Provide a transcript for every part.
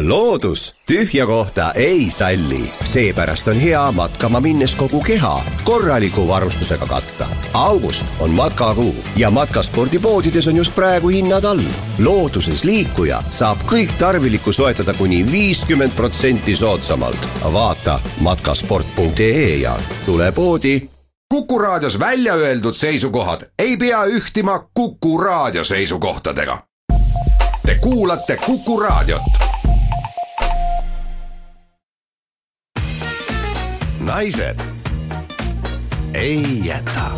loodus tühja kohta ei salli, seepärast on hea matkama minnes kogu keha korraliku varustusega katta. august on matkakuu ja matkaspordipoodides on just praegu hinnad all. looduses liikuja saab kõik tarvilikku soetada kuni viiskümmend protsenti soodsamalt. vaata matkasport.ee ja tule poodi. kuku raadios välja öeldud seisukohad ei pea ühtima Kuku raadio seisukohtadega. Te kuulate Kuku raadiot naised ei jäta.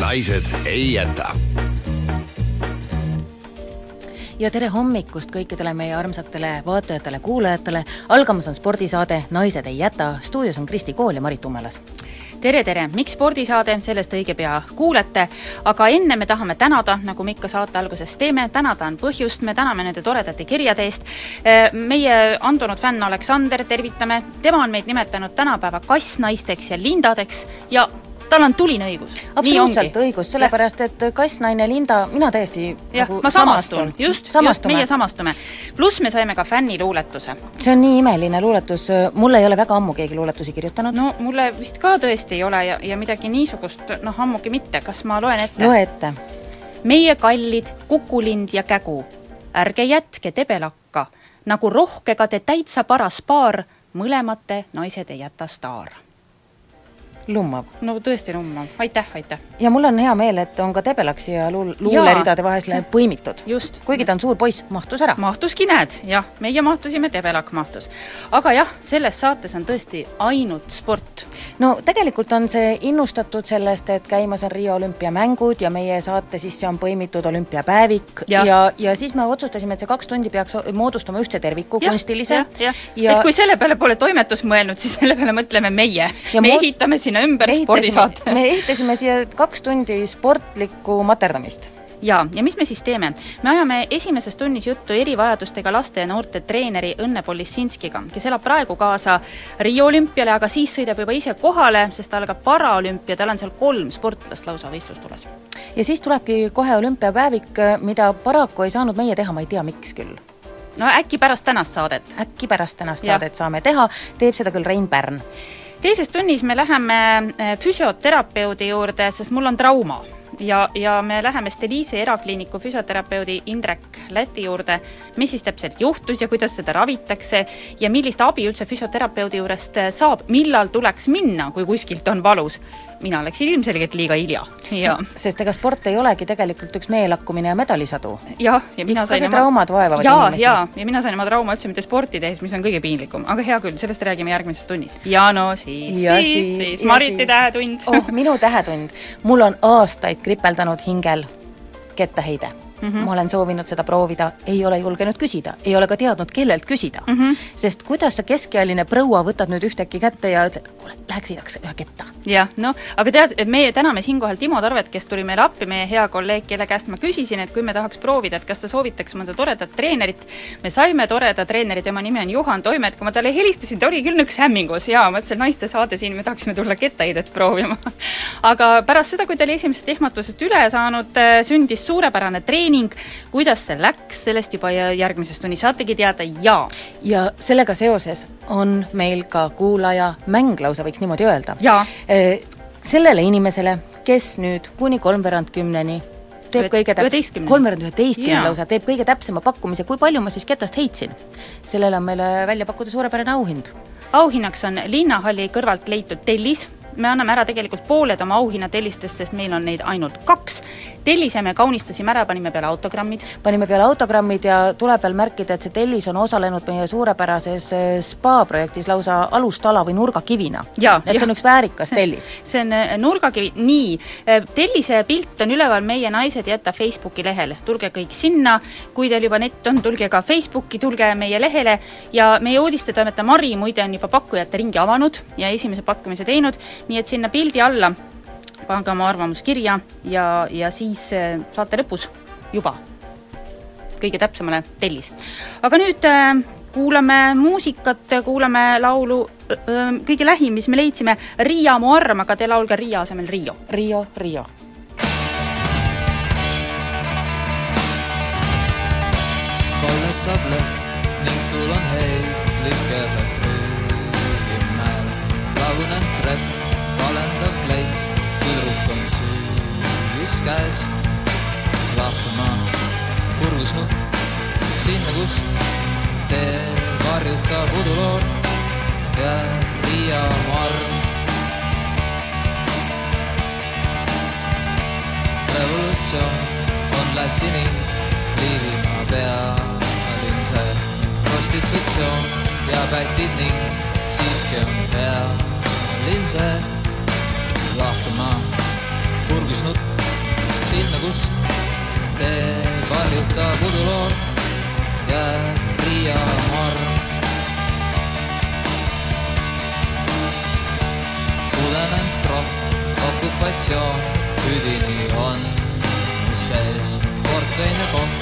naised ei jäta ja tere hommikust kõikidele meie armsatele vaatajatele-kuulajatele. algamas on spordisaade Naised ei jäta, stuudios on Kristi Kool ja Marit Umelas. Tere, tere, miks spordisaade, sellest õige pea kuulete, aga enne me tahame tänada, nagu me ikka saate alguses teeme, tänada on põhjust, me täname nende toredate kirjade eest. meie andunud fänn Aleksander, tervitame, tema on meid nimetanud tänapäeva kassnaisteks ja lindadeks ja tal on tuline õigus. absoluutselt õigus, sellepärast et kassnaine Linda, mina täiesti jah nagu ma samastun, just, just, meie samastume. pluss me saime ka fänniluuletuse. see on nii imeline luuletus, mulle ei ole väga ammu keegi luuletusi kirjutanud. no mulle vist ka tõesti ei ole ja, ja midagi niisugust noh, ammugi mitte, kas ma loen ette? loe ette. meie kallid kukulind ja kägu, ärge jätke debelakka, nagu rohkega te täitsa paras paar, mõlemate naised ei jäta staar lummav. no tõesti lummav, aitäh, aitäh! ja mul on hea meel, et on ka Debelaksi ja luul-, luuleridade vahele põimitud. just. kuigi ta on suur poiss, mahtus ära. mahtuski, näed, jah, meie mahtusime, Debelak mahtus. aga jah, selles saates on tõesti ainult sport. no tegelikult on see innustatud sellest, et käimas on Riia olümpiamängud ja meie saate sisse on põimitud olümpiapäevik ja, ja, ja siis me otsustasime, et see kaks tundi peaks moodustama ühtse terviku, kunstilise. jah, jah ja... et kui selle peale pole toimetus mõelnud, siis selle peale mõtleme meie. me ehitame sinna ümber spordisaate. me ehitasime siia kaks tundi sportlikku materdamist jaa, ja mis me siis teeme? me ajame esimeses tunnis juttu erivajadustega laste ja noorte treeneri Õnne Polissinskiga, kes elab praegu kaasa Rio olümpiale, aga siis sõidab juba ise kohale, sest algab paraolümpia, tal on seal kolm sportlast lausa võistlustules. ja siis tulebki kohe olümpiapäevik, mida paraku ei saanud meie teha, ma ei tea, miks küll no äkki pärast tänast saadet? äkki pärast tänast ja. saadet saame teha, teeb seda küll Rein Pärn teises tunnis me läheme füsioterapeudi juurde, sest mul on trauma ja, ja me läheme Stelise erakliiniku füsioterapeudi Indrek Läti juurde, mis siis täpselt juhtus ja kuidas seda ravitakse ja millist abi üldse füsioterapeudi juurest saab, millal tuleks minna, kui kuskilt on valus. Mina läksin ilmselgelt liiga hilja ja sest ega sport ei olegi tegelikult üks meelakkumine ja medalisadu. jah, ja mina sain oma traumad vaevavad jaa, inimesi. jaa, ja mina sain oma trauma üldse mitte sporti tehes, mis on kõige piinlikum, aga hea küll, sellest räägime järgmises tunnis. ja no siis, siis, siis Mariti tähetund. oh, minu tähetund. mul on aastaid kripeldanud hingel kettaheide mm. -hmm. ma olen soovinud seda proovida, ei ole julgenud küsida, ei ole ka teadnud, kellelt küsida mm. -hmm. sest kuidas see keskealine proua võtab nüüd ühtäkki kätte ja ütleb, kuule, läheks sõidaks ühe ketta. jah, noh, aga tead, meie täname siinkohal Timo Tarvet, kes tuli meile appi, meie hea kolleeg, kelle käest ma küsisin, et kui me tahaks proovida, et kas ta soovitaks mõnda toredat treenerit, me saime toreda treeneri, tema nimi on Juhan Toimet, kui ma talle helistasin, ta oli küll nõks hämmingus ja ma ütlesin, naiste saade siin, me tahaksime tulla kettaheidet proovima aga pärast seda, kui ta oli esimesest ehmatusest üle saanud, sündis suurepärane treening, kuidas see läks, sellest juba järgmises tunnis saategi teada ja ja sellega seoses on meil ka kuulaja mäng lausa, võiks niimoodi öelda. sellele inimesele, kes nüüd kuni kolmveerand kümneni teeb kõige täp-, kolmveerand üheteistkümne lausa, teeb kõige täpsema pakkumise, kui palju ma siis ketast heitsin. sellele on meile välja pakkuda suurepärane auhind. auhinnaks on linnahalli kõrvalt leitud tellis, me anname ära tegelikult pooled oma auhinnatellistest, sest meil on neid ainult kaks. Tellise me kaunistasime ära, panime peale autogrammid. panime peale autogrammid ja tuleb veel märkida, et see tellis on osalenud meie suurepärases spa projektis lausa alustala või nurgakivina. et see on üks väärikas tellis. see on nurgakivi, nii, tellise pilt on üleval Meie naised jäta Facebooki lehel, tulge kõik sinna, kui teil juba nett on, tulge ka Facebooki, tulge meie lehele ja meie uudistetoimetaja Mari muide on juba pakkujate ringi avanud ja esimese pakkumise teinud, nii et sinna pildi alla pange oma arvamus kirja ja, ja siis saate lõpus juba kõige täpsemale tellis. aga nüüd kuulame muusikat, kuulame laulu kõige lähim, mis me leidsime, Riia mu arm, aga te laulge Riia asemel Riio. Riio, Riio. kalletab leht ning tuul on heitlik keerleb rüügimäel. lagunenud trepp, käes. lahkuma kurgusnupp sinna, kus tee varjutab uduloor ja Riia marm. revolutsioon on Läti ning Liivimaa pealinn see prostitutsioon ja pätid ning siiski on pealinn see lahkumaa purgisnutt sinna, kus tee varjutab uduloor ja Riia marm. tuleneb ropp, okupatsioon, üdini on sees portvein ja koht,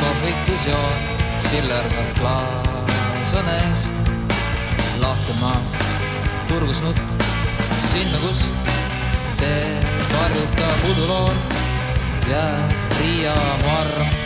kohvikus joon, sillerdav klaas on ees. lahkema kurgus nutt sinna, kus tee varjutab uduloor ja Riia marm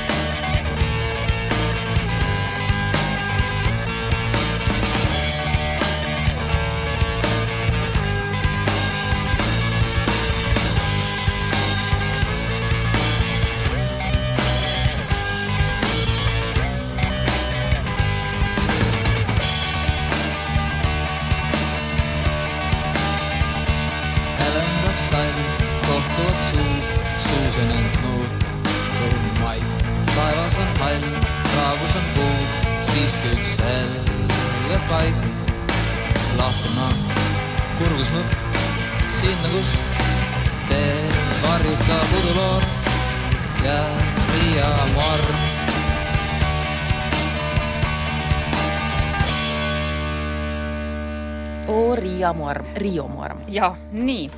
Riio Muarm. jaa, nii.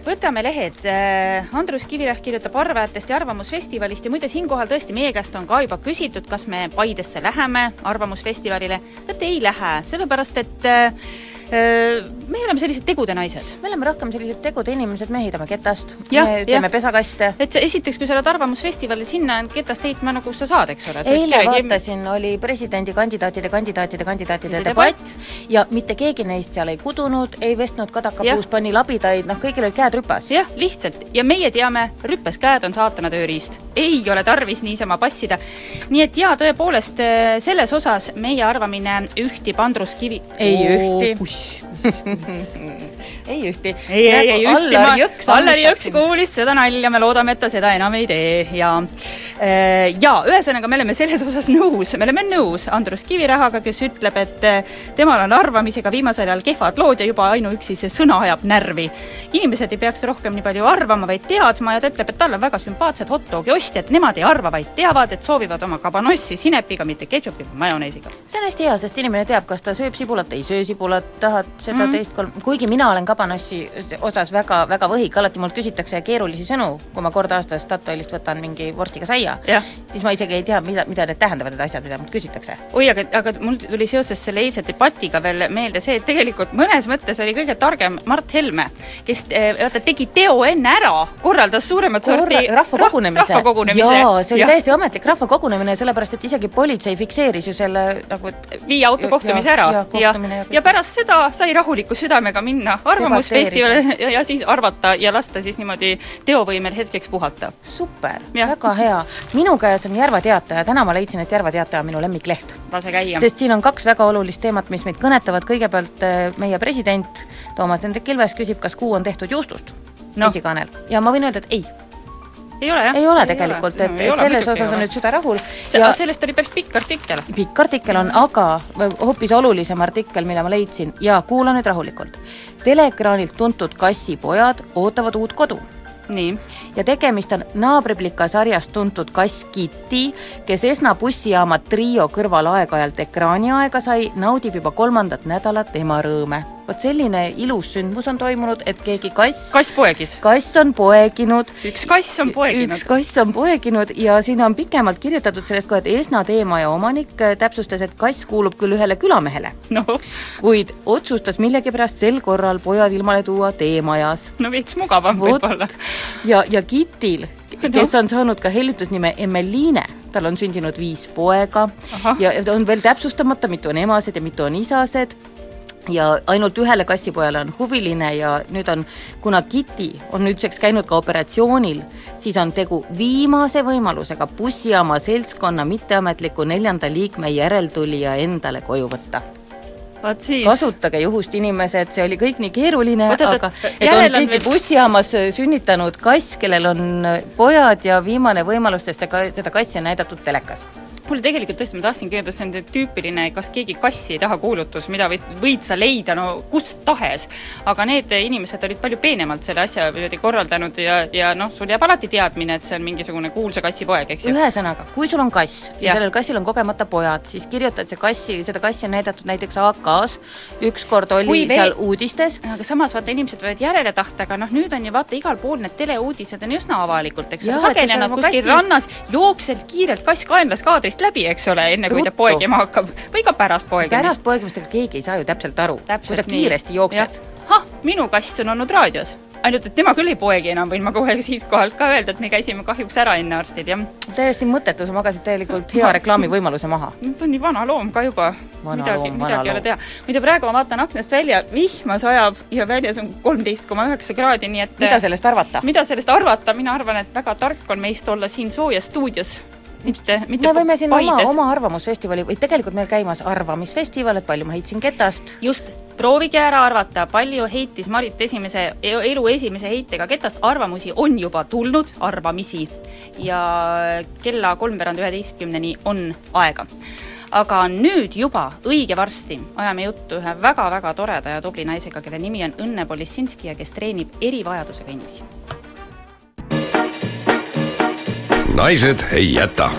Võtame lehed, äh, Andrus Kivirähk kirjutab Arvajatest ja Arvamusfestivalist ja muide, siinkohal tõesti meie käest on ka juba küsitud, kas me Paidesse läheme Arvamusfestivalile, et ei lähe, sellepärast et äh, Äh, me oleme sellised tegude naised. me oleme rohkem sellised tegude inimesed, me ehitame ketast, me teeme pesakaste. et esiteks, kui sa oled Arvamusfestivalil, sinna ketast heitma nagu sa saad, eks ole. eile kellegi... vaatasin, oli presidendikandidaatide, kandidaatide, kandidaatide debatt ja mitte keegi neist seal ei kudunud, ei vestnud kadakapuus, pani labidaid, noh, kõigil olid käed rüpas. jah, lihtsalt. ja meie teame, rüpes käed on saatana tööriist. ei ole tarvis niisama passida. nii et jaa, tõepoolest, äh, selles osas meie arvamine ühtib Andrus Kivi ei ühti ei ühti. ei, ei, ei ühti, ma, Allar Jõks kuulis seda nalja, me loodame, et ta seda enam ei tee ja äh, ja ühesõnaga, me oleme selles osas nõus, me oleme nõus Andrus Kivirahaga, kes ütleb, et äh, temal on arvamisega viimasel ajal kehvad lood ja juba ainuüksi see sõna ajab närvi. inimesed ei peaks rohkem nii palju arvama, vaid teadma ja ta ütleb, et tal on väga sümpaatsed hot dogi ostjad, nemad ei arva, vaid teavad, et soovivad oma kabanossi sinepiga, mitte ketšupi või majoneesiga. see on hästi hea, sest inimene teab, kas ta sööb sibulat, ei söö sibulat, tahad seda mm -hmm. teist kolm, kuigi mina olen kabanossi osas väga, väga võhik, alati mult küsitakse keerulisi sõnu, kui ma kord aastas Statoilist võtan mingi vorstiga saia, siis ma isegi ei tea, mida, mida need tähendavad, need asjad, mida mult küsitakse. oi, aga, aga mul tuli seoses selle eilse debatiga veel meelde see, et tegelikult mõnes mõttes oli kõige targem Mart Helme, kes eh, vaata, tegi teo enne ära, korraldas suuremat Korra, sorti rahvakogunemise rahva. jaa, see oli ja. täiesti ametlik rahvakogunemine, sellepärast et isegi politsei fikseeris ju selle nagu viie auto kohtumise ja, ära ja, ja, ja, pärast seda sai rahuliku südamega minna Arvamusfestivalile ja, ja siis arvata ja lasta siis niimoodi teovõimel hetkeks puhata. super, väga hea. minu käes on Järva Teataja, täna ma leidsin, et Järva Teataja on minu lemmikleht. lase käia. sest siin on kaks väga olulist teemat, mis meid kõnetavad, kõigepealt äh, meie president Toomas Hendrik Ilves küsib, kas kuu on tehtud juustust no., esikaanel, ja ma võin öelda, et ei ei ole jah? ei ole tegelikult, et, et selles osas on nüüd süda rahul. ja sellest oli päris pikk artikkel. pikk artikkel on, aga hoopis olulisem artikkel, mille ma leidsin ja kuula nüüd rahulikult. teleekraanilt tuntud kassipojad ootavad uut kodu nii. ja tegemist on naabriplika sarjast tuntud kass Kitty, kes Esna bussijaama trio kõrval aeg-ajalt ekraaniaega sai, naudib juba kolmandat nädalat ema rõõme vot selline ilus sündmus on toimunud, et keegi kass kass poegis? kass on poeginud. üks kass on poeginud? üks kass on poeginud ja siin on pikemalt kirjutatud sellest ka, et Esna teemaja omanik äh, täpsustas, et kass kuulub küll ühele külamehele no., kuid otsustas millegipärast sel korral pojad ilmale tuua teemajas. no veits mugavam võib-olla. ja, ja Kitil kes on saanud ka hellitusnime Emmeline, tal on sündinud viis poega Aha. ja on veel täpsustamata, mitu on emased ja mitu on isased ja ainult ühele kassipojale on huviline ja nüüd on, kuna Kitty on nüüdseks käinud ka operatsioonil, siis on tegu viimase võimalusega bussijaama seltskonna mitteametliku neljanda liikme järeltulija endale koju võtta. Kasutage juhust, inimesed, see oli kõik nii keeruline, aga et on keegi veel... bussijaamas sünnitanud kass, kellel on pojad ja viimane võimalus, sest seda kassi on näidatud telekas mulle tegelikult tõesti, ma tahtsingi öelda, see on tüüpiline, kas keegi kassi ei taha kuulutus, mida võid, võid sa leida no kust tahes. aga need inimesed olid palju peenemalt selle asja niimoodi korraldanud ja, ja noh, sul jääb alati teadmine, et see on mingisugune kuulsa kassi poeg, eks ju. ühesõnaga, kui sul on kass ja, ja sellel kassil on kogemata pojad, siis kirjutad see kassi, seda kassi on näidatud näiteks AK-s, ükskord oli kui seal veel... uudistes. aga samas vaata, inimesed võivad järele tahta, aga noh, nüüd on ju vaata igal pool need teleuudised on üsna avalikult, eks ole, sageli nad kuskil kassi... rannas jookseb kiirelt kass kaenlas kaadrist läbi, eks ole, enne kui ta poegima hakkab. Või ka pärast poegemist. pärast poegemist, ega keegi ei saa ju täpselt aru, kui sa kiiresti jooksed. ah, minu kass on olnud raadios ainult et tema küll ei poegi enam, võin ma kohe siitkohalt ka öelda, et me käisime kahjuks ära enne arstid, jah. täiesti mõttetu, sa magasid täielikult hea reklaamivõimaluse maha. ta on nii vana loom ka juba. midagi, midagi ei ole teha. muide, praegu ma vaatan aknast välja, vihma sajab ja väljas on kolmteist koma üheksa kraadi, nii et mida sellest arvata? mida sellest arvata, mina arvan, et väga tark on meist olla siin soojas stuudios mitte, mitte me võime siin oma, oma arvamusfestivali või tegelikult meil käimas arvamisfestival, et palju ma heitsin ketast. just, proovige ära arvata, palju heitis Marit esimese, elu esimese heitega ketast, arvamusi on juba tulnud, arvamisi. ja kella kolmveerand üheteistkümneni on aega. Aga nüüd juba õige varsti ajame juttu ühe väga-väga toreda ja tubli naisega, kelle nimi on Õnne Polissinski ja kes treenib erivajadusega inimesi naised ei jäta.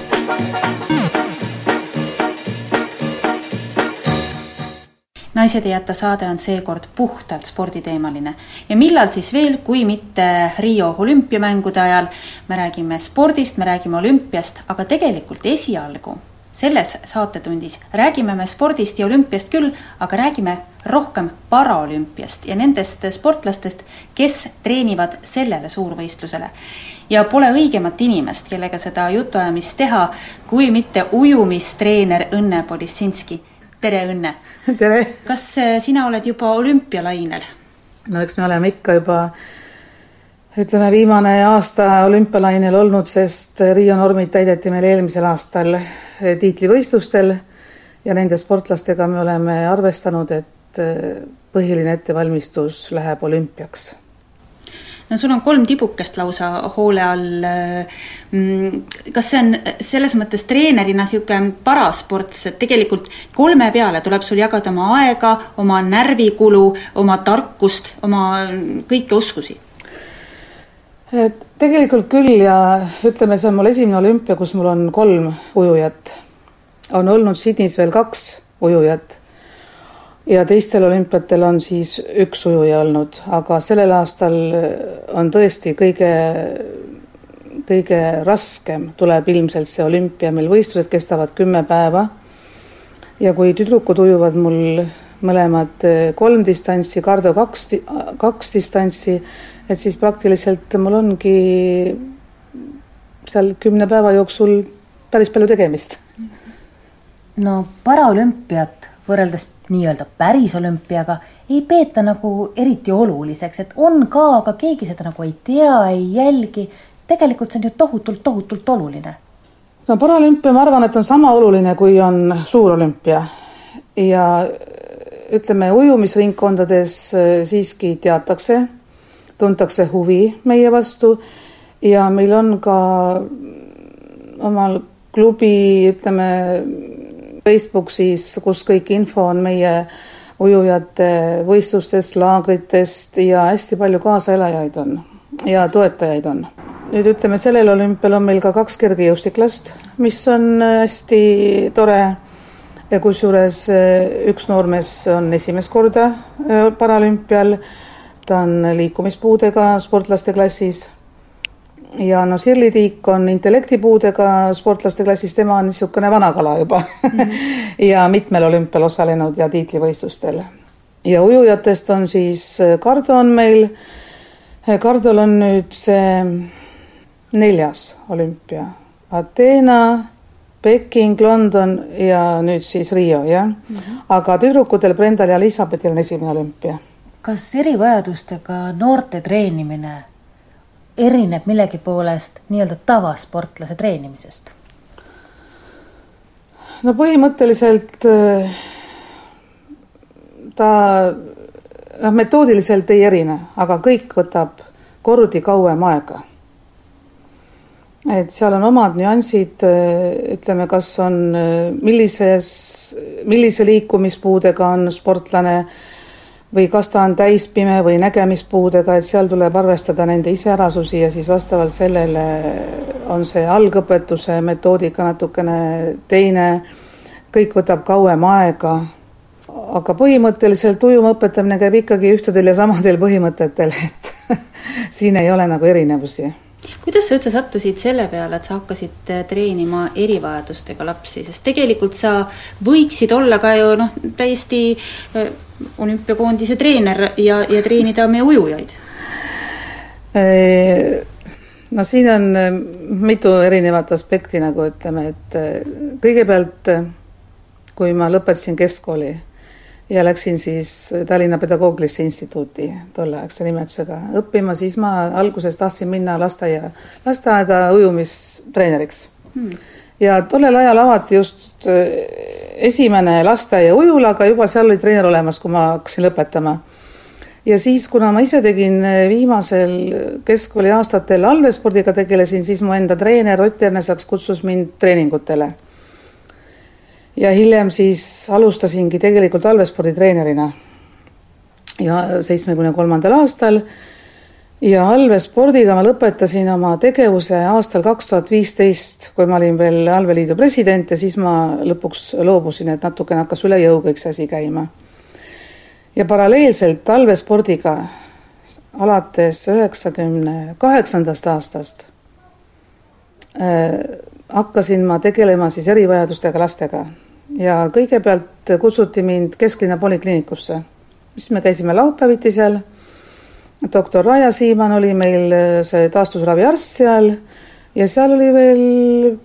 naised ei jäta saade on seekord puhtalt sporditeemaline ja millal siis veel, kui mitte Rio olümpiamängude ajal. me räägime spordist, me räägime olümpiast, aga tegelikult esialgu selles saatetundis räägime me spordist ja olümpiast küll, aga räägime rohkem paraolümpiast ja nendest sportlastest, kes treenivad sellele suurvõistlusele ja pole õigemat inimest, kellega seda jutuajamist teha, kui mitte ujumistreener Õnne Polissinski. tere, Õnne! tere! kas äh, sina oled juba olümpialainel? no eks me oleme ikka juba ütleme, viimane aasta olümpialainel olnud, sest Riia normid täideti meil eelmisel aastal tiitlivõistlustel ja nende sportlastega me oleme arvestanud, et äh, põhiline ettevalmistus läheb olümpiaks no sul on kolm tibukest lausa hoole all. Mm, kas see on selles mõttes treenerina niisugune parasports, et tegelikult kolme peale tuleb sul jagada oma aega, oma närvikulu, oma tarkust, oma kõiki oskusi? Et tegelikult küll ja ütleme, see on mul esimene olümpia, kus mul on kolm ujujat. on olnud Sydneys veel kaks ujujat ja teistel olümpiatel on siis üks ujuja olnud, aga sellel aastal on tõesti kõige, kõige raskem tuleb ilmselt see olümpia, meil võistlused kestavad kümme päeva. ja kui tüdrukud ujuvad mul mõlemad kolm distantsi, Kardo kaks, kaks distantsi, et siis praktiliselt mul ongi seal kümne päeva jooksul päris palju tegemist. no paraolümpiat võrreldes nii-öelda päris olümpiaga ei peeta nagu eriti oluliseks, et on ka, aga keegi seda nagu ei tea, ei jälgi. tegelikult see on ju tohutult, tohutult oluline. no paralümpia, ma arvan, et on sama oluline, kui on suurolümpia ja ütleme, ujumisringkondades äh, siiski teatakse, tuntakse huvi meie vastu ja meil on ka omal klubi, ütleme, Facebook siis, kus kõik info on meie ujujate võistlustest, laagritest ja hästi palju kaasaelajaid on ja toetajaid on. nüüd ütleme, sellel olümpial on meil ka kaks kergejõustiklast, mis on hästi tore. ja kusjuures üks noormees on esimest korda paralümpial, ta on liikumispuudega sportlaste klassis ja no Sirli Tiik on intellektipuudega sportlaste klassis, tema on niisugune vana kala juba mm. -hmm. ja mitmel olümpial osalenud ja tiitlivõistlustel. ja ujujatest on siis, Kardo on meil, Kardol on nüüd see neljas olümpia, Ateena, Peking, London ja nüüd siis Rio, jah. -hmm. aga tüdrukutel Brendal ja Elizabetil on esimene olümpia. Kas erivajadustega noorte treenimine erineb millegi poolest nii-öelda tavasportlase treenimisest? no põhimõtteliselt äh, ta noh, metoodiliselt ei erine, aga kõik võtab kordi kauem aega. et seal on omad nüansid, äh, ütleme, kas on, äh, millises, millise liikumispuudega on sportlane või kas ta on täispime või nägemispuudega, et seal tuleb arvestada nende iseärasusi ja siis vastavalt sellele on see algõpetuse metoodika natukene teine, kõik võtab kauem aega, aga põhimõtteliselt ujuma õpetamine käib ikkagi ühtedel ja samadel põhimõtetel, et siin ei ole nagu erinevusi kuidas sa üldse sattusid selle peale, et sa hakkasid äh, treenima erivajadustega lapsi, sest tegelikult sa võiksid olla ka ju noh, täiesti äh, olümpiakoondise treener ja, ja treenida meie ujujaid? Äh, no siin on mitu erinevat aspekti, nagu ütleme, et kõigepealt kui ma lõpetasin keskkooli ja läksin siis Tallinna Pedagoogilisse Instituuti tolleaegse nimetusega õppima, siis ma alguses tahtsin minna lasteaia, lasteaeda ujumistreeneriks hmm. ja tollel ajal avati just äh, esimene lasteaia ujula, aga juba seal oli treener olemas, kui ma hakkasin lõpetama. ja siis, kuna ma ise tegin äh, viimasel keskkooli aastatel allveespordiga tegelesin, siis mu enda treener Ott Ernesaks kutsus mind treeningutele ja hiljem siis alustasingi tegelikult allveesporditreenerina. ja seitsmekümne kolmandal aastal ja allveespordiga ma lõpetasin oma tegevuse aastal kaks tuhat viisteist, kui ma olin veel allveeliidu president ja siis ma lõpuks loobusin, et natukene hakkas üle jõu kõik see asi käima. ja paralleelselt allveespordiga alates üheksakümne kaheksandast aastast äh, hakkasin ma tegelema siis erivajadustega lastega ja kõigepealt kutsuti mind kesklinna polikliinikusse, siis me käisime laupäeviti seal. doktor Raja Siimann oli meil see taastusraviarst seal ja seal oli veel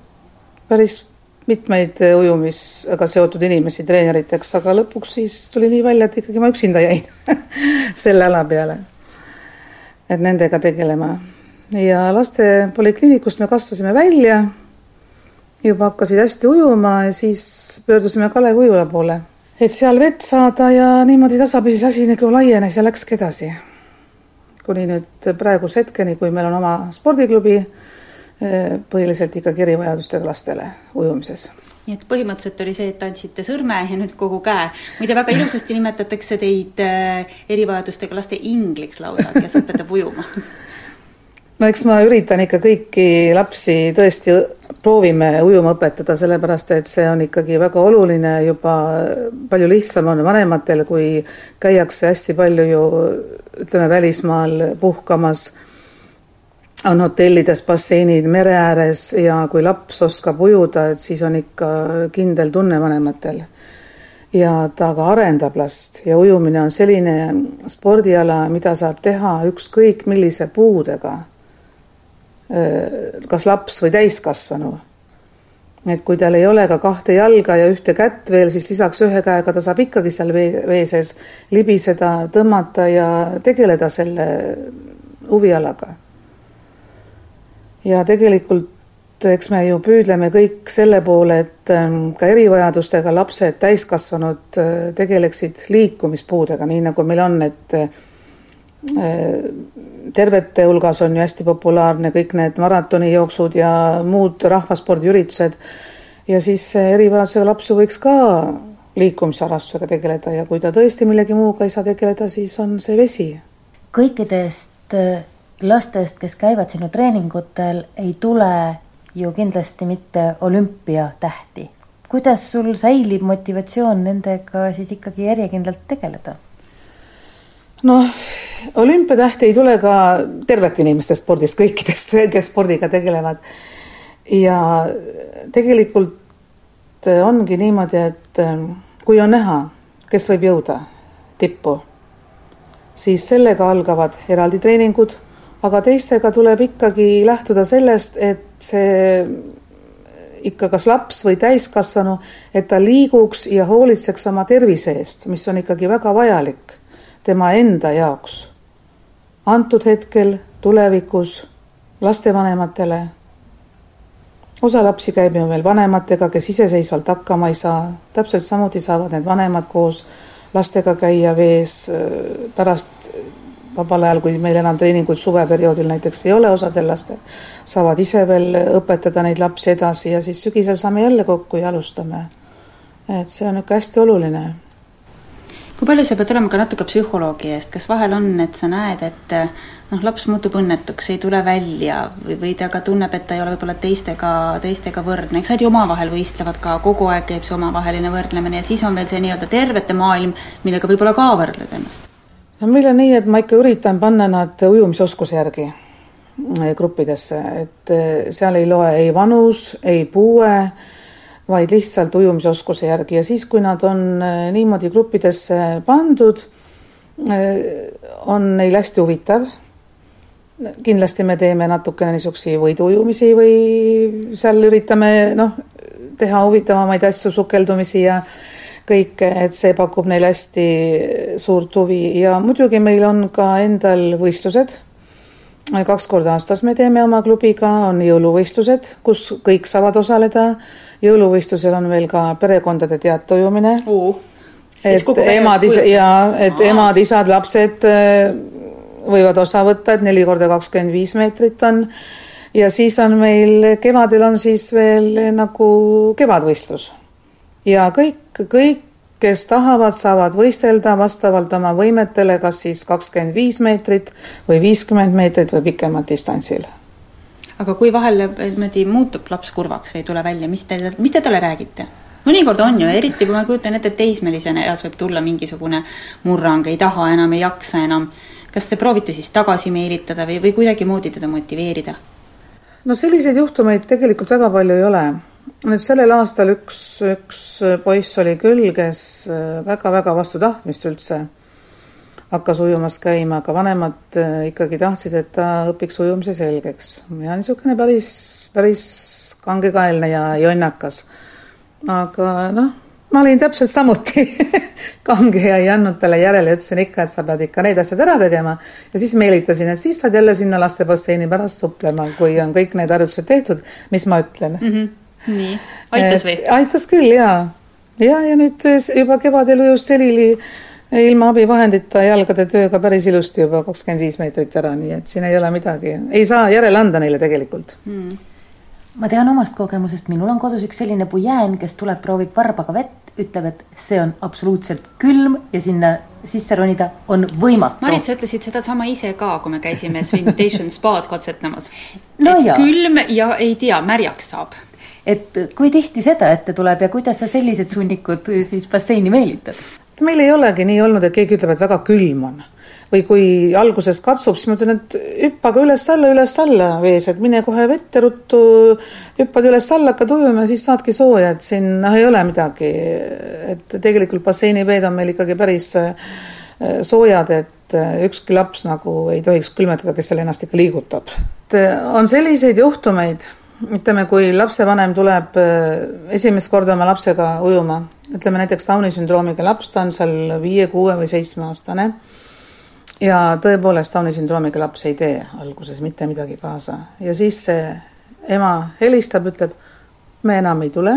päris mitmeid ujumisega seotud inimesi treeneriteks, aga lõpuks siis tuli nii välja, et ikkagi ma üksinda jäin selle ala peale. et nendega tegelema ja laste polikliinikust me kasvasime välja juba hakkasid hästi ujuma ja siis pöördusime Kalev ujula poole, et seal vett saada ja niimoodi tasapisi see asi nagu laienes ja läkski edasi. kuni nüüd praeguse hetkeni, kui meil on oma spordiklubi, eh, põhiliselt ikkagi erivajadustega lastele ujumises nii et põhimõtteliselt oli see, et andsite sõrme ja nüüd kogu käe. muide, väga ilusasti nimetatakse teid eh, erivajadustega laste ingliks lausa, kes õpetab ujuma no eks ma üritan ikka kõiki lapsi tõesti proovime ujuma õpetada, sellepärast et see on ikkagi väga oluline, juba palju lihtsam on vanematel, kui käiakse hästi palju ju ütleme, välismaal puhkamas, on hotellides basseinid mere ääres ja kui laps oskab ujuda, et siis on ikka kindel tunne vanematel. ja ta ka arendab last ja ujumine on selline spordiala, mida saab teha ükskõik millise puudega kas laps või täiskasvanu. et kui tal ei ole ka kahte jalga ja ühte kätt veel, siis lisaks ühe käega ta saab ikkagi seal vee, vee sees libiseda, tõmmata ja tegeleda selle huvialaga. ja tegelikult eks me ju püüdleme kõik selle poole, et ähm, ka erivajadustega lapsed, täiskasvanud äh, tegeleksid liikumispuudega, nii nagu meil on, et äh, tervete hulgas on ju hästi populaarne kõik need maratonijooksud ja muud rahvaspordiüritused. ja siis erivajadusega laps ju võiks ka liikumisharrastusega tegeleda ja kui ta tõesti millegi muuga ei saa tegeleda, siis on see vesi. kõikidest äh, lastest, kes käivad sinu treeningutel, ei tule ju kindlasti mitte olümpiatähti. kuidas sul säilib motivatsioon nendega siis ikkagi järjekindlalt tegeleda? Noh, olümpiatäht ei tule ka tervete inimeste spordist, kõikidest, kes spordiga tegelevad. ja tegelikult ongi niimoodi, et kui on näha, kes võib jõuda tippu, siis sellega algavad eraldi treeningud, aga teistega tuleb ikkagi lähtuda sellest, et see ikka kas laps või täiskasvanu, et ta liiguks ja hoolitseks oma tervise eest, mis on ikkagi väga vajalik tema enda jaoks. antud hetkel, tulevikus, lastevanematele. osa lapsi käib ju veel vanematega, kes iseseisvalt hakkama ei saa, täpselt samuti saavad need vanemad koos lastega käia vees pärast vabal ajal, kui meil enam treeninguid suveperioodil näiteks ei ole osadel lastel, saavad ise veel õpetada neid lapsi edasi ja siis sügisel saame jälle kokku ja alustame. et see on niisugune hästi oluline. Kui palju sa pead olema ka natuke psühholoogi eest, kas vahel on, et sa näed, et noh, laps muutub õnnetuks, ei tule välja või, või ta ka tunneb, et ta ei ole võib-olla teistega, teistega võrdne, eks nad ju omavahel võistlevad ka, kogu aeg käib see omavaheline võrdlemine ja siis on veel see nii-öelda tervete maailm, millega võib-olla ka võrdled ennast. No meil on nii, et ma ikka üritan panna nad ujumisoskuse järgi eh, gruppidesse, et eh, seal ei loe ei vanus, ei puue, vaid lihtsalt ujumisoskuse järgi ja siis, kui nad on eh, niimoodi gruppidesse pandud, on neil hästi huvitav. kindlasti me teeme natukene niisuguseid võiduujumisi või seal üritame noh, teha huvitavamaid asju, sukeldumisi ja kõike, et see pakub neile hästi suurt huvi ja muidugi meil on ka endal võistlused. Kaks korda aastas me teeme oma klubiga, on jõuluvõistlused, kus kõik saavad osaleda. jõuluvõistlusel on veel ka perekondade teatujumine uh,. et emad, ja et emad-isad, lapsed äh, võivad osa võtta, et neli korda kakskümmend viis meetrit on. Ja siis on meil kevadel on siis veel nagu kevadvõistlus. Ja kõik, kõik, kes tahavad, saavad võistelda vastavalt oma võimetele, kas siis kakskümmend viis meetrit või viiskümmend meetrit või pikemat distantsil. aga kui vahel niimoodi muutub laps kurvaks või ei tule välja, mis te, mis te talle räägite? mõnikord on ju, eriti kui ma kujutan ette, et teismelisena eas võib tulla mingisugune murrang, ei taha enam, ei jaksa enam. kas te proovite siis tagasi meelitada või, või kuidagimoodi teda motiveerida? no selliseid juhtumeid tegelikult väga palju ei ole nüüd sellel aastal üks, üks poiss oli küll, kes väga-väga äh, vastu tahtmist üldse hakkas ujumas käima, aga vanemad äh, ikkagi tahtsid, et ta õpiks ujumise selgeks. ja niisugune päris, päris kangekaelne ja jonnakas. aga noh, ma olin täpselt samuti kange ja ei andnud talle järele, ütlesin ikka, et sa pead ikka need asjad ära tegema. ja siis meelitasin, et siis saad jälle sinna lastebasseini pärast suplema, kui on kõik need harjutused tehtud, mis ma ütlen mm. -hmm nii, aitas või? aitas küll jaa. ja, ja nüüd juba kevadel ujus selili ilma abivahendita jalgade tööga päris ilusti juba kakskümmend viis meetrit ära, nii et siin ei ole midagi, ei saa järele anda neile tegelikult hmm. ma tean omast kogemusest, minul on kodus üks selline pujään, kes tuleb, proovib varbaga vett, ütleb, et see on absoluutselt külm ja sinna sisse ronida on võimatu. Marit, sa ütlesid sedasama ise ka, kui me käisime Swimutation spaad katsetamas no. et jah. külm ja ei tea, märjaks saab et kui tihti seda ette tuleb ja kuidas sa sellised sunnikud siis basseini meelitad? meil ei olegi nii olnud, et keegi ütleb, et väga külm on. või kui alguses katsub, siis ma ütlen, et hüppa ka üles-alla, üles-alla vees, et mine kohe vette ruttu, hüppad üles-alla, hakkad ujuma siis saadki sooja, et siin noh, ei ole midagi. et tegelikult basseiniveed on meil ikkagi päris äh, soojad, et äh, ükski laps nagu ei tohiks külmetada, kes seal ennast ikka liigutab. et äh, on selliseid juhtumeid ütleme, kui lapsevanem tuleb äh, esimest korda oma lapsega ujuma, ütleme näiteks Downi sündroomiga laps, ta on seal viie, kuue või seitsmeaastane. ja tõepoolest Downi sündroomiga laps ei tee alguses mitte midagi kaasa ja siis see ema helistab, ütleb, me enam ei tule,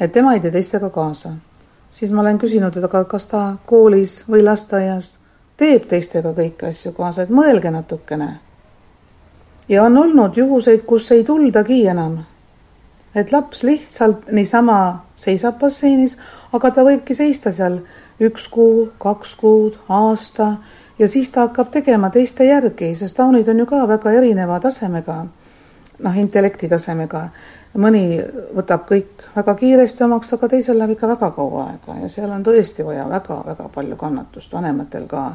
et tema ei tee teistega kaasa. siis ma olen küsinud, et aga kas ta koolis või lasteaias teeb teistega kõiki asju kaasa, et mõelge natukene ja on olnud juhuseid, kus ei tuldagi enam. et laps lihtsalt niisama seisab basseinis, aga ta võibki seista seal üks kuu, kaks kuud, aasta ja siis ta hakkab tegema teiste järgi, sest taunid on ju ka väga erineva tasemega noh, intellekti tasemega. mõni võtab kõik väga kiiresti omaks, aga teisel läheb ikka väga kaua aega ja seal on tõesti vaja väga-väga palju kannatust, vanematel ka.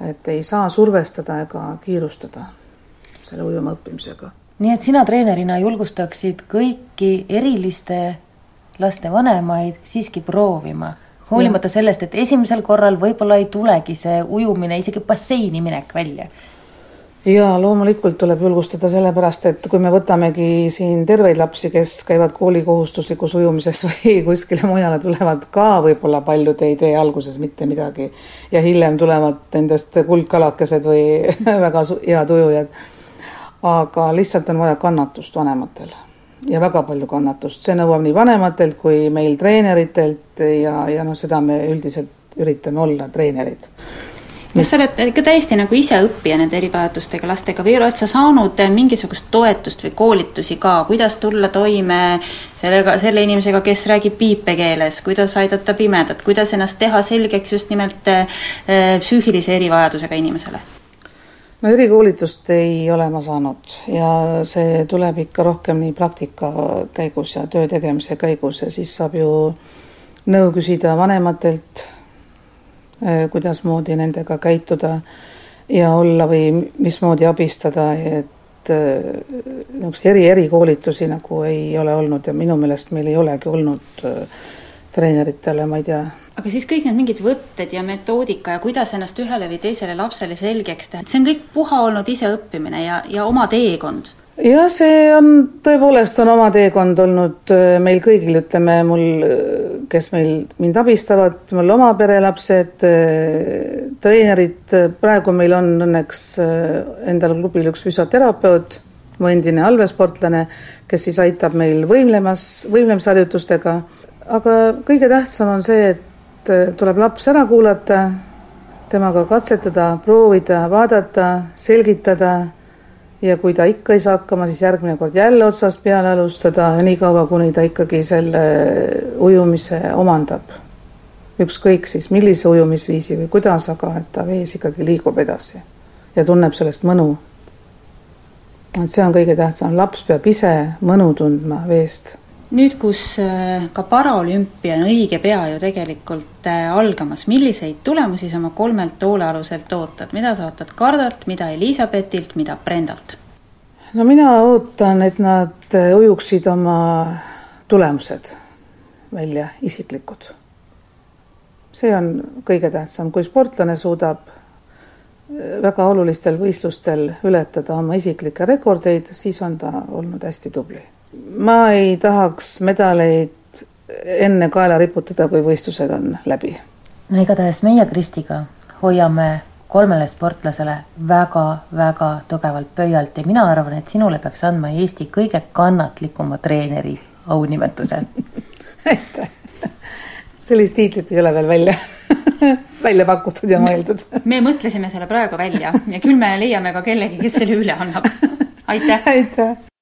et ei saa survestada ega kiirustada selle ujuma õppimisega. nii et sina treenerina julgustaksid kõiki eriliste laste vanemaid siiski proovima hoolimata sellest, et esimesel korral võib-olla ei tulegi see ujumine, isegi basseini minek välja jaa, loomulikult tuleb julgustada, sellepärast et kui me võtamegi siin terveid lapsi, kes käivad koolikohustuslikus ujumises või kuskile mujale, tulevad ka võib-olla paljud ei tee alguses mitte midagi ja hiljem tulevad nendest kuldkalakesed või väga head ujujad. Aga lihtsalt on vaja kannatust vanematel ja väga palju kannatust, see nõuab nii vanematelt kui meil treeneritelt ja, ja noh, seda me üldiselt üritame olla, treenerid. Kas sa oled ikka täiesti nagu ise õppija nende erivajadustega lastega või oled sa saanud mingisugust toetust või koolitusi ka, kuidas tulla toime sellega, selle inimesega, kes räägib viipekeeles, kuidas aidata pimedat, kuidas ennast teha selgeks just nimelt äh, psüühilise erivajadusega inimesele? No erikoolitust ei ole ma saanud ja see tuleb ikka rohkem nii praktika käigus ja töö tegemise käigus ja siis saab ju nõu küsida vanematelt Äh, kuidasmoodi nendega käituda ja olla või mismoodi abistada, et äh, niisuguseid eri, erikoolitusi nagu ei ole olnud ja minu meelest meil ei olegi olnud äh, treeneritele, ma ei tea. Aga siis kõik need mingid võtted ja metoodika ja kuidas ennast ühele või teisele lapsele selgeks teha, et see on kõik puha olnud iseõppimine ja, ja oma teekond. Jah, see on, tõepoolest on oma teekond olnud äh, meil kõigil, ütleme mul, kes meil, mind abistavad, mul oma perelapsed, äh, treenerid, praegu meil on õnneks äh, endal klubil üks füsioterapeut, mu endine allveesportlane, kes siis aitab meil võimlemas, võimlemisharjutustega, aga kõige tähtsam on see, et tuleb laps ära kuulata, temaga katsetada, proovida, vaadata, selgitada ja kui ta ikka ei saa hakkama, siis järgmine kord jälle otsast peale alustada niikaua, kuni ta ikkagi selle ujumise omandab. ükskõik siis millise ujumisviisi või kuidas, aga et ta vees ikkagi liigub edasi ja tunneb sellest mõnu. et see on kõige tähtsam, laps peab ise mõnu tundma veest nüüd, kus äh, ka paraolümpia on õige pea ju tegelikult äh, algamas, milliseid tulemusi sa oma kolmelt hoolealuselt ootad, mida sa ootad Kardolt, mida Elizabethilt, mida Brendalt? no mina ootan, et nad äh, ujuksid oma tulemused välja, isiklikud. see on kõige tähtsam, kui sportlane suudab väga olulistel võistlustel ületada oma isiklikke rekordeid, siis on ta olnud hästi tubli ma ei tahaks medaleid enne kaela riputada, kui võistlused on läbi. no igatahes meie Kristiga hoiame kolmele sportlasele väga-väga tugevalt pöialt ja mina arvan, et sinule peaks andma Eesti kõige kannatlikuma treeneri aunimetuse aitäh! sellist tiitlit ei ole veel välja välja pakutud ja mõeldud. me mõtlesime selle praegu välja ja küll me leiame ka kellegi, kes selle üle annab. aitäh! aitäh!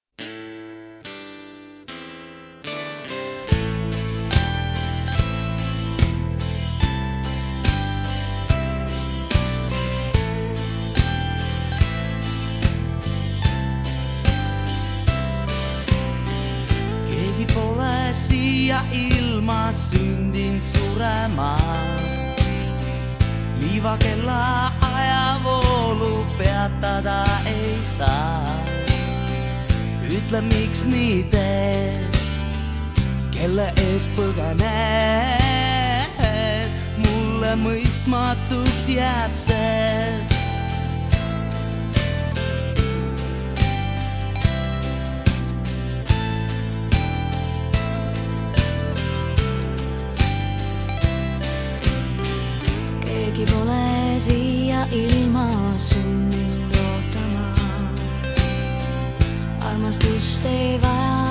Eest põgened, mulle mõistmatuks jääb see keegi pole siia ilma sündinud ootama. armastust ei vaja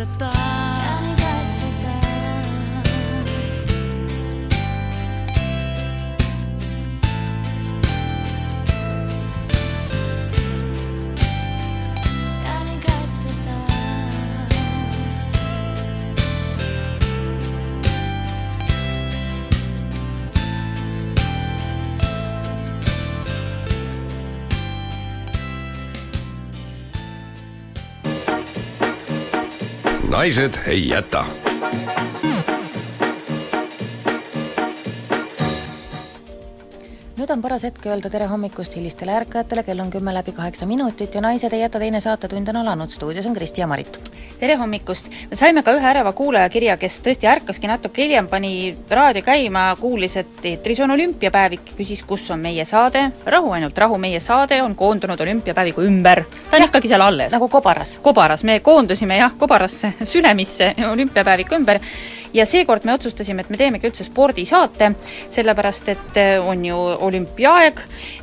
nii kaitseta. Naised ei jäta. Nüüd on paras hetk öelda tere hommikust hilistele ärkajatele, kell on kümme läbi kaheksa minutit ja Naised ei jäta teine saatetund on alanud, stuudios on Kristi ja Marit. Tere hommikust! me saime ka ühe äreva kuulaja kirja, kes tõesti ärkaski natuke hiljem, pani raadio käima, kuulis, et eetris on olümpiapäevik, küsis, kus on meie saade. rahu, ainult rahu, meie saade on koondunud olümpiapäeviku ümber. ta on ja, ikkagi seal alles. nagu kobaras. kobaras, me koondusime jah, kobarasse, Sülemisse olümpiapäeviku ümber ja seekord me otsustasime, et me teemegi üldse spordisaate, sellepärast et äh, on ju olümpiaaeg,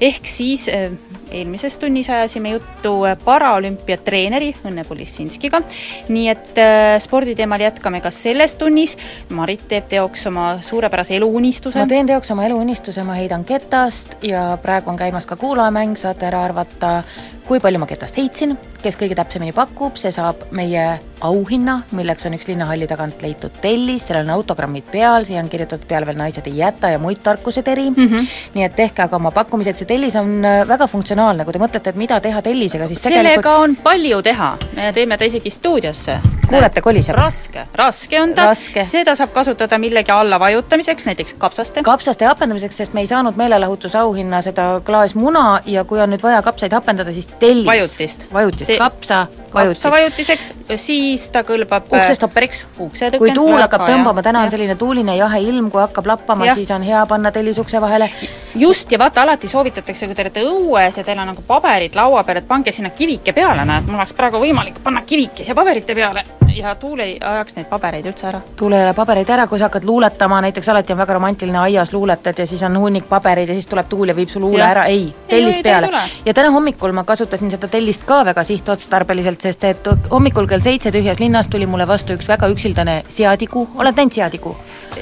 ehk siis äh, eelmises tunnis ajasime juttu paraolümpiatreeneri Õnne Polissinskiga, nii et äh, sporditeemal jätkame ka selles tunnis, Marit teeb teoks oma suurepärase eluunistuse. ma teen teoks oma eluunistuse, ma heidan ketast ja praegu on käimas ka kuulajamäng, saate ära arvata, kui palju ma ketast heitsin, kes kõige täpsemini pakub, see saab meie auhinna, milleks on üks linnahalli tagant leitud tellis, sellel on autogrammid peal, siia on kirjutatud peale veel Naised ei jäta ja muid tarkuseteri mm, -hmm. nii et tehke aga oma pakkumised, see tellis on äh, väga funktsionaalne, kui te mõtlete, et mida teha tellisega, siis sellega tegelikult on palju teha, me teeme ta isegi stuudiosse. kuulete, koliseb. raske, raske on ta, seda saab kasutada millegi alla vajutamiseks, näiteks kapsaste. kapsaste hapendamiseks, sest me ei saanud meelelahutusauhinna seda klaasmuna ja kui on nüüd vaja kapsaid hapendada, siis tellis. Vajutist. vajutist Te- kapsa kapsa vajutist. vajutiseks, siis ta kõlbab uksestopperiks. uksetõke. kui tuul hakkab tõmbama, täna on selline tuuline jahe ilm, kui hakkab lappama, siis on hea panna tellis ukse vahele. just, ja vaata, alati soovitatakse, kui te olete õues ja teil on nagu paberid laua peal, et pange sinna kivike peale, näed, mul oleks praegu võimalik panna kivikese paberite peale ja tuul ei ajaks neid pabereid üldse ära. tuul ei ole pabereid ära, kui sa hakkad luuletama, näiteks alati on väga romantiline aias luuletad ja siis on hunnik pabereid ja siis tuleb tuul ja viib su luule Jah. ära, ei, Ei, tellis ei, ei peale ja täna hommikul ma kasutasin seda tellist ka väga sihtotstarbeliselt, sest et hommikul kell seitse tühjas linnas tuli mulle vastu üks väga üksildane seadiku, oled näinud seadiku?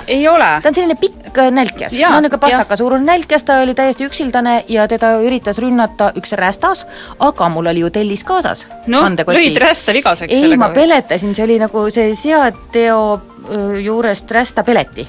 ei ole. ta on selline pikk nälkjas, no niisugune pastaka suurune nälkjas, ta oli täiesti üksildane ja teda üritas rünnata üks rästas, aga mul oli ju tellis kaasas. noh, lõid rästa vigaseks ei, ma peletasin, see oli nagu see seateo juurest rästa peleti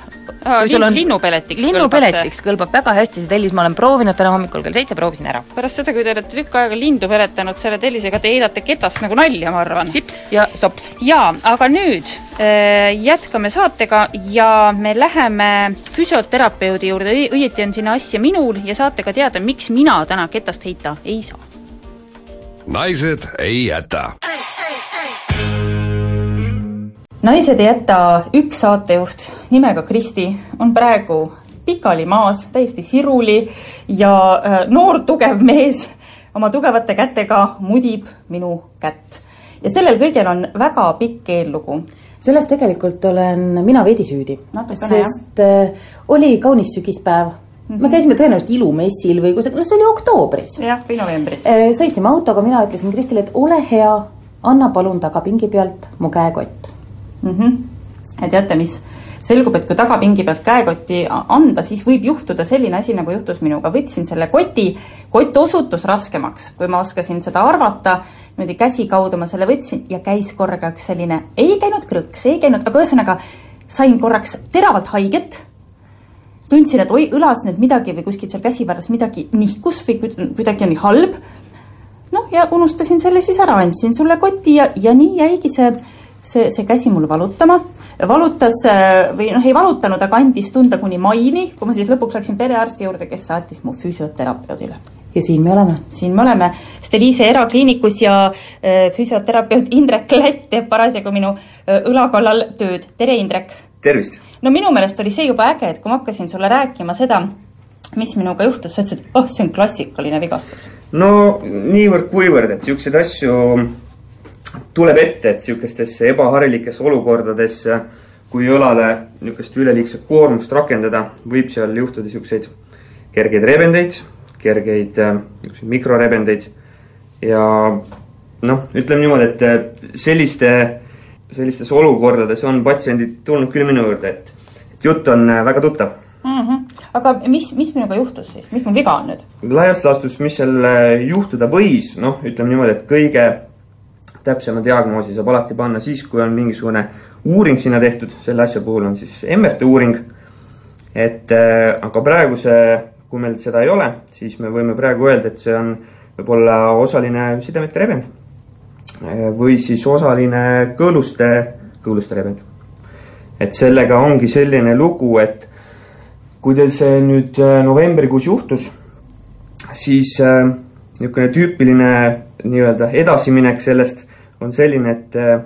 linn, on... linnupeletiks linnupeletiks kõlbab väga hästi see tellis, ma olen proovinud täna hommikul kell seitse, proovisin ära. pärast seda, kui te olete tükk aega lindu peletanud selle tellisega, te heidate ketast nagu nalja, ma arvan. sips ja sops. jaa, aga nüüd äh, jätkame saatega ja me läheme füsioterapeudi juurde, õieti on siin asja minul ja saate ka teada, miks mina täna ketast heita ei saa. naised ei jäta naised ei jäta üks saatejuht nimega Kristi on praegu pikali maas, täiesti siruli ja äh, noor tugev mees oma tugevate kätega mudib minu kätt. ja sellel kõigel on väga pikk eellugu. selles tegelikult olen mina veidi süüdi, sest jah. Äh, oli kaunis sügispäev Mm -hmm. me käisime tõenäoliselt ilumessil või kusagil, noh, see oli oktoobris. jah, või novembris. Äh, sõitsime autoga, mina ütlesin Kristile, et ole hea, anna palun tagapingi pealt mu käekott mm. -hmm. ja teate, mis selgub, et kui tagapingi pealt käekotti anda, siis võib juhtuda selline asi, nagu juhtus minuga, võtsin selle koti, kott osutus raskemaks, kui ma oskasin seda arvata, niimoodi käsi kaudu ma selle võtsin ja käis korraga üks selline, ei käinud krõks, ei käinud, aga ühesõnaga sain korraks teravalt haiget, tundsin, et oi, õlas nüüd midagi või kuskilt seal käsivarres midagi nihkus või kuidagi oli halb, noh, ja unustasin selle siis ära, andsin sulle koti ja, ja nii jäigi see see, see käsi mul valutama, valutas äh, või noh, ei valutanud, aga andis tunda kuni maini, kui ma siis lõpuks läksin perearsti juurde, kes saatis mu füsioterapeudile. ja siin me oleme. siin me oleme Steliise erakliinikus ja äh, füsioterapeut Indrek Lätt teeb parasjagu minu äh, õla kallal tööd. tere, Indrek! tervist! no minu meelest oli see juba äge, et kui ma hakkasin sulle rääkima seda, mis minuga juhtus, sa ütlesid, oh, see on klassikaline vigastus. no niivõrd-kuivõrd, et niisuguseid asju tuleb ette, et sihukestesse ebaharilikesse olukordadesse, kui õlale niisugust üleliigset koormust rakendada, võib seal juhtuda siukseid kergeid rebendeid, kergeid niisuguseid äh, mikrorebendeid. ja noh, ütleme niimoodi, et äh, selliste, sellistes olukordades on patsiendid tulnud küll minu juurde, et, et jutt on äh, väga tuttav mm. -hmm. aga mis, mis minuga juhtus siis, mis mul viga on nüüd? laias laastus, mis seal juhtuda võis, noh, ütleme niimoodi, et kõige täpsema diagnoosi saab alati panna siis, kui on mingisugune uuring sinna tehtud, selle asja puhul on siis MRT uuring. et äh, aga praegu see, kui meil seda ei ole, siis me võime praegu öelda, et see on võib-olla osaline sidemete rebend. Äh, või siis osaline kõõluste, kõõluste rebend. et sellega ongi selline lugu, et kui teil see nüüd äh, novembrikuus juhtus, siis niisugune tüüpiline nii-öelda edasiminek sellest on selline, et äh,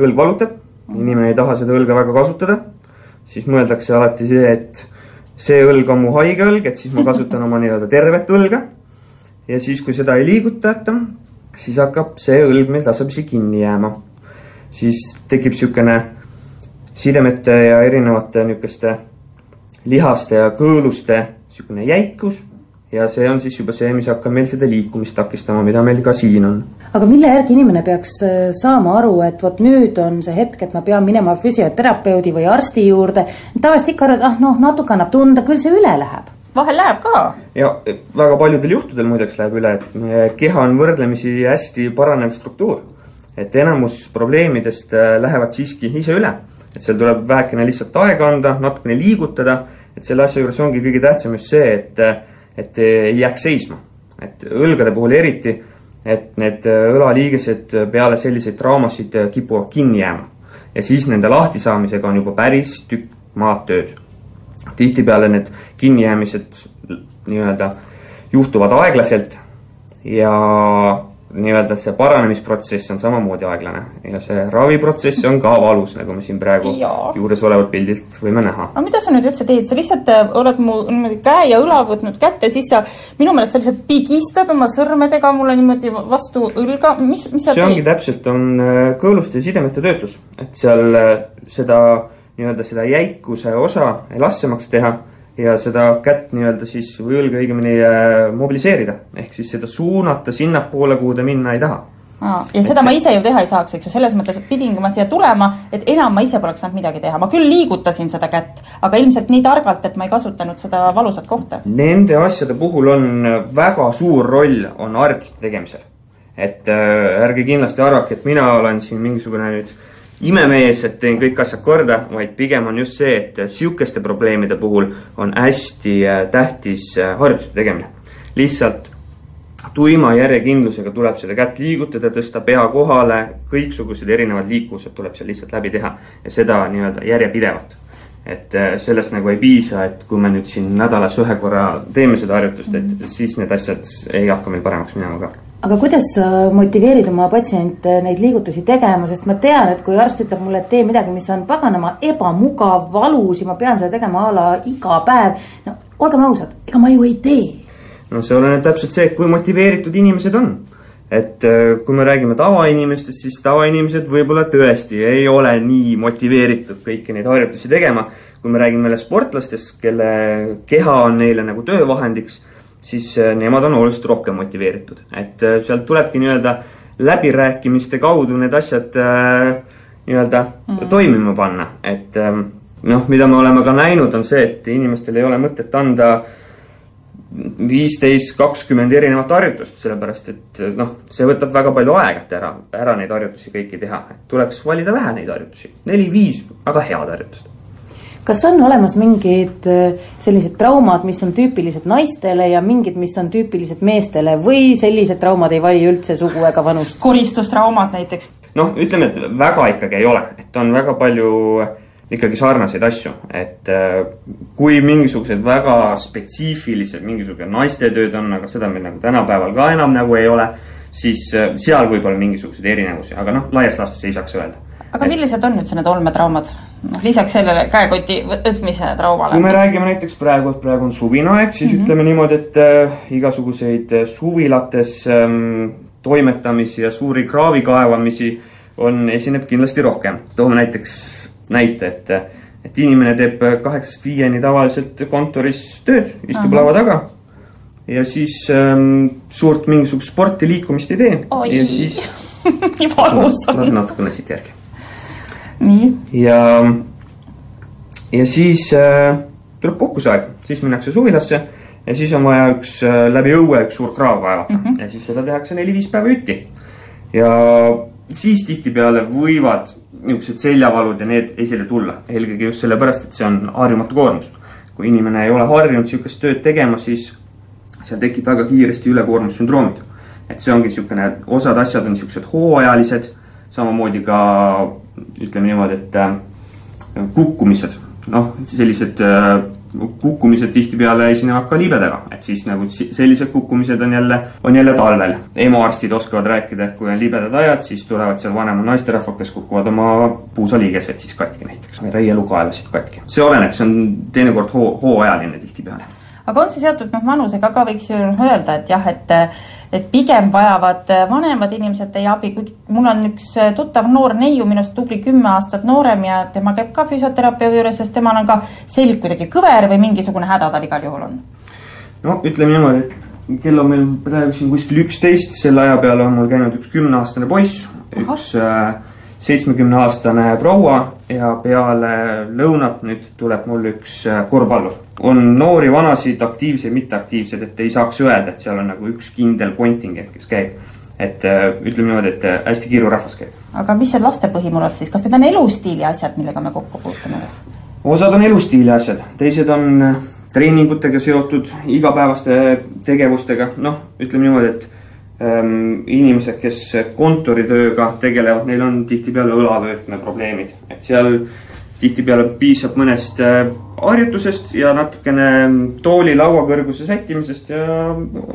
õlg valutab, inimene ei taha seda õlga väga kasutada, siis mõeldakse alati see, et see õlg on mu haige õlg, et siis ma kasutan oma nii-öelda tervet õlga. ja siis, kui seda ei liigutata, siis hakkab see õlg meil tasapisi kinni jääma. siis tekib niisugune sidemete ja erinevate niisuguste lihaste ja kõõluste niisugune jäikus ja see on siis juba see, mis hakkab meil seda liikumist takistama, mida meil ka siin on. aga mille järgi inimene peaks äh, saama aru, et vot nüüd on see hetk, et ma pean minema füsioterapeudi või arsti juurde, tavaliselt ikka arvad, ah noh, natuke annab tunda, küll see üle läheb vahel läheb ka. ja väga paljudel juhtudel muideks läheb üle, et meie keha on võrdlemisi hästi paranev struktuur. et enamus probleemidest äh, lähevad siiski ise üle. et seal tuleb vähekene lihtsalt aega anda, natukene liigutada, et selle asja juures ongi kõige tähtsam just see, et äh, et ei jääks seisma. et õlgade puhul eriti, et need õlaliigesed peale selliseid traumasid kipuvad kinni jääma. ja siis nende lahtisaamisega on juba päris tükk maad tööd. tihtipeale need kinnijäämised nii-öelda juhtuvad aeglaselt ja nii-öelda see paranemisprotsess on samamoodi aeglane. Ja see raviprotsess on ka valus, nagu me siin praegu juuresolevalt pildilt võime näha. aga mida sa nüüd üldse teed, sa lihtsalt äh, oled mu niimoodi käe ja õla võtnud kätte, siis sa minu meelest sa lihtsalt pigistad oma sõrmedega mulle niimoodi vastu õlga, mis, mis sa see teed? ongi täpselt, on äh, kõõluste ja sidemete töötlus, et seal äh, seda nii-öelda seda jäikuse osa elasemaks teha ja seda kätt nii-öelda siis või õlga õigemini äh, mobiliseerida. ehk siis seda suunata sinnapoole, kuhu ta minna ei taha. aa, ja seda see... ma ise ju teha ei saaks, eks ju, selles mõttes, et pidingi ma siia tulema, et enam ma ise poleks saanud midagi teha, ma küll liigutasin seda kätt, aga ilmselt nii targalt, et ma ei kasutanud seda valusat kohta. Nende asjade puhul on väga suur roll, on harjutuste tegemisel. et äh, ärge kindlasti arvake, et mina olen siin mingisugune nüüd imemees, et teen kõik asjad korda, vaid pigem on just see, et sihukeste probleemide puhul on hästi äh, tähtis äh, harjutuste tegemine. lihtsalt tuima järjekindlusega tuleb seda kätt liigutada, tõsta pea kohale, kõiksugused erinevad liiklused tuleb seal lihtsalt läbi teha ja seda nii-öelda järjepidevalt. et äh, sellest nagu ei piisa, et kui me nüüd siin nädalas ühe korra teeme seda harjutust, et mhm. siis need asjad ei hakka meil paremaks minema ka aga kuidas sa motiveerid oma patsiente neid liigutusi tegema, sest ma tean, et kui arst ütleb mulle, et tee midagi, mis on paganama ebamugav, valus ja ma pean seda tegema a la iga päev, no olgem ausad, ega ma ju ei tee noh, see oleneb täpselt see, kui motiveeritud inimesed on. et äh, kui me räägime tavainimestest, siis tavainimesed võib-olla tõesti ei ole nii motiveeritud kõiki neid harjutusi tegema. kui me räägime jälle sportlastest, kelle keha on neile nagu töövahendiks, siis äh, nemad on oluliselt rohkem motiveeritud, et äh, sealt tulebki nii-öelda läbirääkimiste kaudu need asjad nii-öelda mm. toimima panna, et ähm, noh, mida me oleme ka näinud, on see, et inimestel ei ole mõtet anda äh, viisteist, kakskümmend erinevat harjutust, sellepärast et noh, see võtab väga palju aega, et ära, ära neid harjutusi kõiki teha. tuleks valida vähe neid harjutusi, neli-viis väga head harjutust. Kas on olemas mingid äh, sellised traumad, mis on tüüpilised naistele ja mingid, mis on tüüpilised meestele või sellised traumad ei vali üldse sugu ega vanust? koristustraumad näiteks? noh, ütleme, et väga ikkagi ei ole, et on väga palju äh, ikkagi sarnaseid asju, et äh, kui mingisugused väga spetsiifilised, mingisugune naistetööd on, aga seda meil nagu tänapäeval ka enam nagu ei ole, siis seal võib olla mingisuguseid erinevusi, aga noh, laias laastus ei saaks öelda. aga millised on üldse need olmetraumad? Noh, lisaks sellele käekoti võtmise traumale. kui me räägime näiteks praegu, et praegu on suvine aeg, siis mm -hmm. ütleme niimoodi, et äh, igasuguseid suvilates ähm, toimetamisi ja suuri kraavi kaevamisi on, esineb kindlasti rohkem. toome näiteks näite, et, et inimene teeb kaheksast viieni tavaliselt kontoris tööd, istub Aha. laua taga ja siis ähm, suurt mingisugust sporti, liikumist ei tee. ja siis lasen natukene siit järgi. Ja, ja siis äh, tuleb puhkuseaeg, siis minnakse suvilasse ja siis on vaja üks äh, läbi õue üks suur kraav kaevata mm -hmm. ja siis seda tehakse neli-viis päeva jutti. ja siis tihtipeale võivad niisugused seljavalud ja need esile tulla, eelkõige just sellepärast, et see on harjumatu koormus. kui inimene ei ole harjunud niisugust tööd tegema, siis seal tekib väga kiiresti ülekoormussündroomid. et see ongi niisugune, osad asjad on niisugused hooajalised, samamoodi ka ütleme niimoodi, et äh, kukkumised, noh, sellised äh, kukkumised tihtipeale esinevad ka libedaga, et siis nagu sellised kukkumised on jälle, on jälle talvel. EMO-arstid oskavad rääkida, et kui on libedad ajad, siis tulevad seal vanemad naisterahvad, kes kukuvad oma puusaliigesed siis katki näiteks, reialukaelasid katki. see oleneb, see on teinekord hoo, hooajaline tihtipeale aga on see seotud noh, vanusega ka võiks ju öelda, et jah, et et pigem vajavad vanemad inimesed teie abi, kuigi mul on üks tuttav noor neiu, minust tubli kümme aastat noorem ja tema käib ka füsioterapeudi juures, sest temal on ka selg kuidagi kõver või mingisugune häda tal igal juhul on. no ütleme niimoodi, et kell on meil praegu siin kuskil üksteist, selle aja peale on mul käinud üks kümneaastane poiss, üks äh, seitsmekümneaastane proua ja peale lõunat nüüd tuleb mul üks äh, korvpallur on noori, vanasid, aktiivseid, mitteaktiivseid, et ei saaks öelda, et seal on nagu üks kindel kontingent, kes käib. et äh, ütleme niimoodi, et äh, hästi kiiru rahvas käib. aga mis on laste põhimurad siis, kas need on elustiili asjad, millega me kokku puutume? osad on elustiili asjad, teised on treeningutega seotud, igapäevaste tegevustega, noh, ütleme niimoodi, et inimesed, kes kontoritööga tegelevad, neil on tihtipeale õlavöötme probleemid, et seal tihtipeale piisab mõnest äh, harjutusest ja natukene tooli laua kõrguse sättimisest ja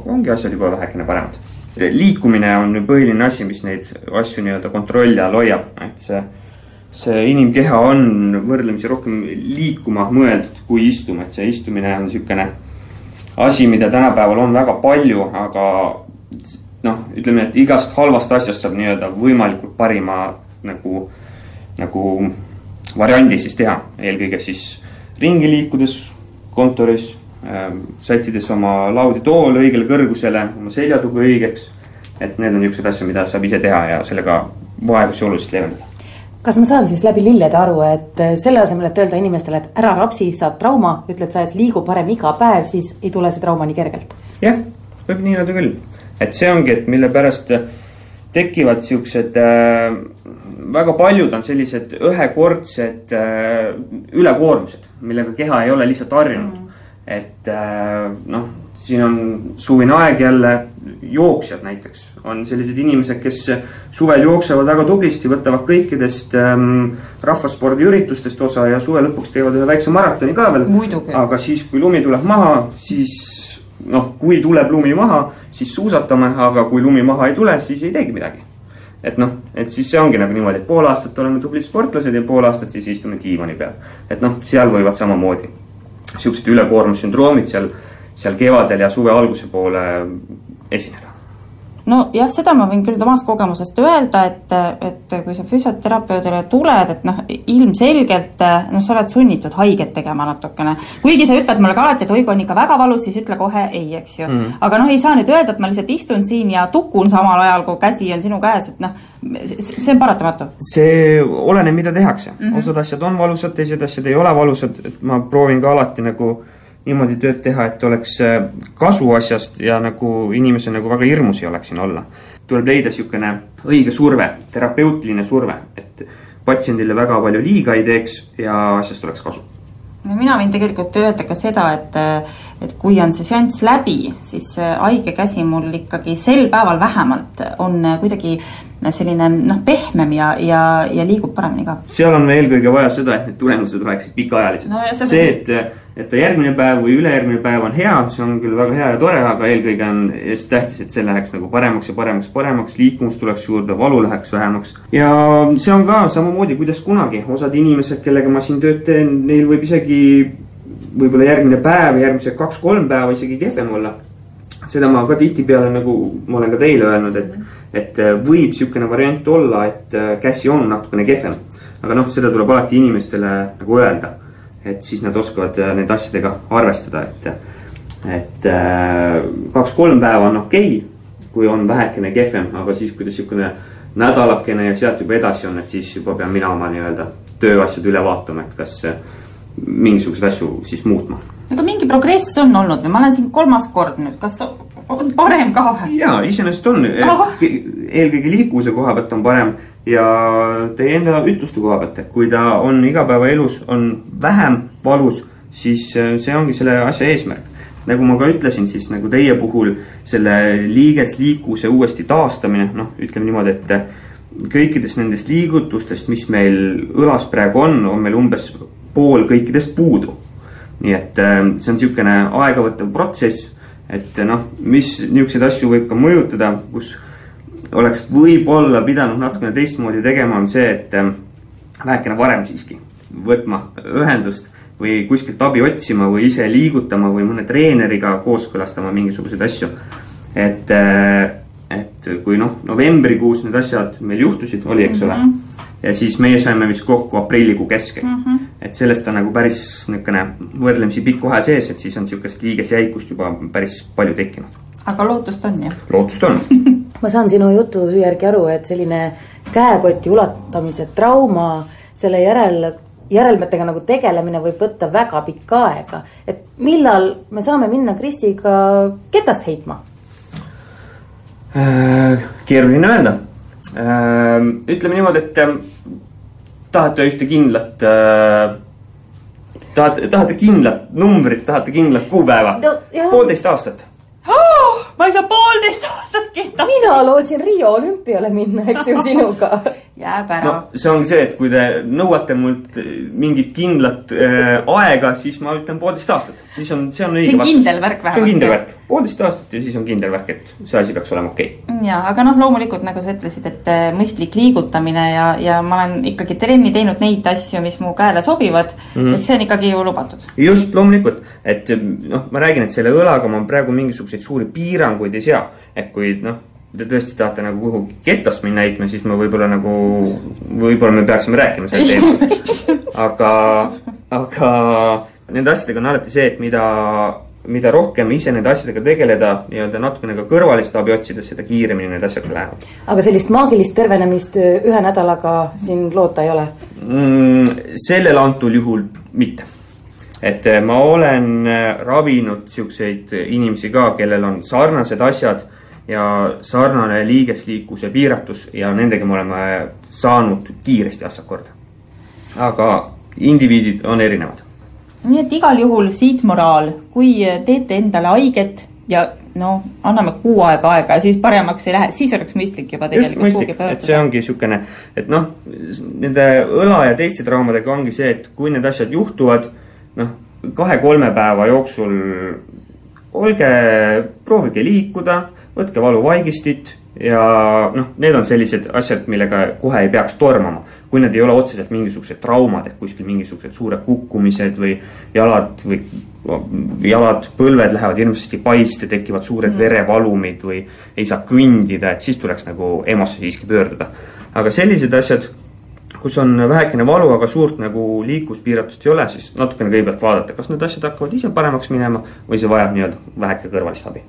ongi asjad juba vähekene paremad. liikumine on põhiline asi, mis neid asju nii-öelda kontrolli all hoiab, et see, see inimkeha on võrdlemisi rohkem liikuma mõeldud kui istuma, et see istumine on niisugune asi, mida tänapäeval on väga palju, aga noh, ütleme, et igast halvast asjast saab nii-öelda võimalikult parima nagu, nagu variandi siis teha, eelkõige siis ringi liikudes kontoris, ähm, sättides oma lauditool õigele kõrgusele, oma seljatugi õigeks, et need on niisugused asjad, mida saab ise teha ja sellega vaevusi oluliselt leevendada kas ma saan siis läbi lillede aru, et selle asemel, et öelda inimestele, et ära rapsi, saad trauma, ütled sa, et liigu parem iga päev, siis ei tule see trauma nii kergelt? jah, võib nii öelda küll. Et see ongi, et mille pärast tekivad siuksed äh, väga paljud on sellised ühekordsed äh, ülekoormused, millega keha ei ole lihtsalt harjunud mm. -hmm. et äh, noh, siin on suvine aeg jälle, jooksjad näiteks on sellised inimesed, kes suvel jooksevad väga tublisti, võtavad kõikidest ähm, rahvaspordiüritustest osa ja suve lõpuks teevad ühe väikse maratoni ka veel. aga siis, kui lumi tuleb maha, siis noh, kui tuleb lumi maha, siis suusatame, aga kui lumi maha ei tule, siis ei teegi midagi. et noh, et siis see ongi nagu niimoodi, et pool aastat oleme tublid sportlased ja pool aastat siis istume diivani peal. et noh, seal võivad samamoodi siuksed ülekoormussündroomid seal seal kevadel ja suve alguse poole esineda nojah, seda ma võin küll omast kogemusest öelda, et, et kui sa füsioterapeudile tuled, et noh, ilmselgelt noh, sa oled sunnitud haiget tegema natukene. kuigi sa ütled mulle ka alati, et oi, kui on ikka väga valus, siis ütle kohe ei, eks ju mm.. aga noh, ei saa nüüd öelda, et ma lihtsalt istun siin ja tukun samal ajal, kui käsi on sinu käes, et noh, see on paratamatu. see oleneb, mida tehakse mm. -hmm. osad asjad on valusad, teised asjad ei ole valusad, et ma proovin ka alati nagu äh, niimoodi tööd teha, et oleks äh, kasu asjast ja nagu inimesel nagu väga hirmus ei oleks siin olla. tuleb leida niisugune õige surve, terapeutiline surve, et patsiendile väga palju liiga ei teeks ja asjast oleks kasu no mina võin tegelikult öelda ka seda, et, et kui on see seanss läbi, siis haige käsi mul ikkagi sel päeval vähemalt on kuidagi selline noh, pehmem ja, ja, ja liigub paremini ka. seal on eelkõige vaja seda, et need tulemused oleksid pikaajalised no,. see, et, et ta järgmine päev või ülejärgmine päev on hea, see on küll väga hea ja tore, aga eelkõige on just tähtis, et see läheks nagu paremaks ja paremaks, paremaks, liikumist tuleks juurde, valu läheks vähemaks. ja see on ka samamoodi, kuidas kunagi, osad inimesed, kellega ma siin tööd teen, neil võib isegi võib-olla järgmine päev, järgmised kaks-kolm päeva isegi kehvem olla seda ma ka tihtipeale nagu ma olen ka teile öelnud, et, et äh, võib niisugune variant olla, et äh, käsi on natukene kehvem. aga noh, seda tuleb alati inimestele nagu öelda. et siis nad oskavad äh, nende asjadega arvestada, et, et kaks-kolm päeva on okei okay,, kui on vähekene kehvem, aga siis, kui ta niisugune nädalakene ja sealt juba edasi on, et siis juba pean mina oma nii-öelda tööasjad üle vaatama, et kas mingisuguseid asju siis muutma aga mingi progress on olnud või ma olen siin kolmas kord nüüd, kas on parem ka või? jaa, iseenesest on no.. eelkõige liikuvuse koha pealt on parem ja teie enda ütluste koha pealt, et kui ta on igapäevaelus, on vähem valus, siis äh, see ongi selle asja eesmärk. nagu ma ka ütlesin, siis nagu teie puhul selle liigesliikuvuse uuesti taastamine, noh, ütleme niimoodi, et äh, kõikidest nendest liigutustest, mis meil õlas praegu on, on meil umbes pool kõikidest puudu nii et äh, see on niisugune aegavõttev protsess, et noh, mis niisuguseid asju võib ka mõjutada, kus oleks võib-olla pidanud natukene teistmoodi tegema, on see, et äh, vähekene varem siiski võtma ühendust või kuskilt abi otsima või ise liigutama või mõne treeneriga kooskõlastama mingisuguseid asju. et, äh, et kui noh, novembrikuus need asjad meil juhtusid, oli, eks ole mm. -hmm ja siis meie saime vist kokku aprillikuu keskel mm. -hmm. et sellest on nagu päris niisugune võrdlemisi pikk vahe sees, et siis on niisugust liigesjäikust juba päris palju tekkinud. aga lootust on jah? lootust on ma saan sinu jutu järgi aru, et selline käekoti ulatamise trauma, selle järel, järelmetega nagu tegelemine võib võtta väga pikka aega. et millal me saame minna Kristiga ketast heitma äh,? keeruline öelda ütleme niimoodi, et ehm, tahate ühte kindlat tahate, tahate kindlat numbrit, tahate kindlat kuupäeva no,? poolteist aastat oh,. ma ei saa poolteist aastat ketta. mina lootsin Rio olümpiale minna, eks ju, sinuga jääb ära no,. see ongi see, et kui te nõuate mult mingit kindlat äh, aega, siis ma ütlen poolteist aastat. siis on, see on õige vastus. kindel värk vähemalt. see on kindel värk. poolteist aastat ja siis on kindel värk, et see asi peaks olema okei okay.. ja, aga noh, loomulikult nagu sa ütlesid, et äh, mõistlik liigutamine ja, ja ma olen ikkagi trenni teinud neid asju, mis mu käele sobivad mm. -hmm. et see on ikkagi ju lubatud. just, loomulikult, et noh, ma räägin, et selle õlaga ma praegu mingisuguseid suuri piiranguid ei sea. et kui noh te tõesti tahate nagu kuhugi ketast minna heitma, siis me võib-olla nagu, võib-olla me peaksime rääkima sel teemal. aga, aga nende asjadega on alati see, et mida mida rohkem ise nende asjadega tegeleda, nii-öelda natukene ka kõrvalist abi otsida, seda kiiremini need asjad lähevad aga sellist maagilist tervenemist ühe nädalaga siin loota ei ole? mm,? sellel antud juhul mitte. et eh, ma olen eh, ravinud niisuguseid inimesi ka, kellel on sarnased asjad ja sarnane liigesliikluse piiratus ja nendega me oleme saanud kiiresti asjad korda. aga indiviidid on erinevad. Nii et igal juhul siit moraal, kui teete endale haiget ja no anname kuu aega aega ja siis paremaks ei lähe, siis oleks mõistlik juba just mõistlik, et see ongi niisugune, et noh, nende õla ja teiste traumadega ongi see, et kui need asjad juhtuvad, noh, kahe-kolme päeva jooksul olge, proovige liikuda, võtke valuvaigistit ja noh, need on sellised asjad, millega kohe ei peaks tormama. kui need ei ole otseselt mingisugused traumad, ehk kuskil mingisugused suured kukkumised või jalad või jalad, põlved lähevad hirmsasti paiste, tekivad suured mm. verevalumid või ei saa kõndida, et siis tuleks nagu EMO-sse siiski pöörduda. aga sellised asjad, kus on vähekene valu, aga suurt nagu liikluspiiratust ei ole, siis natukene kõigepealt vaadata, kas need asjad hakkavad ise paremaks minema või see vajab nii-öelda väheke kõrvalist abi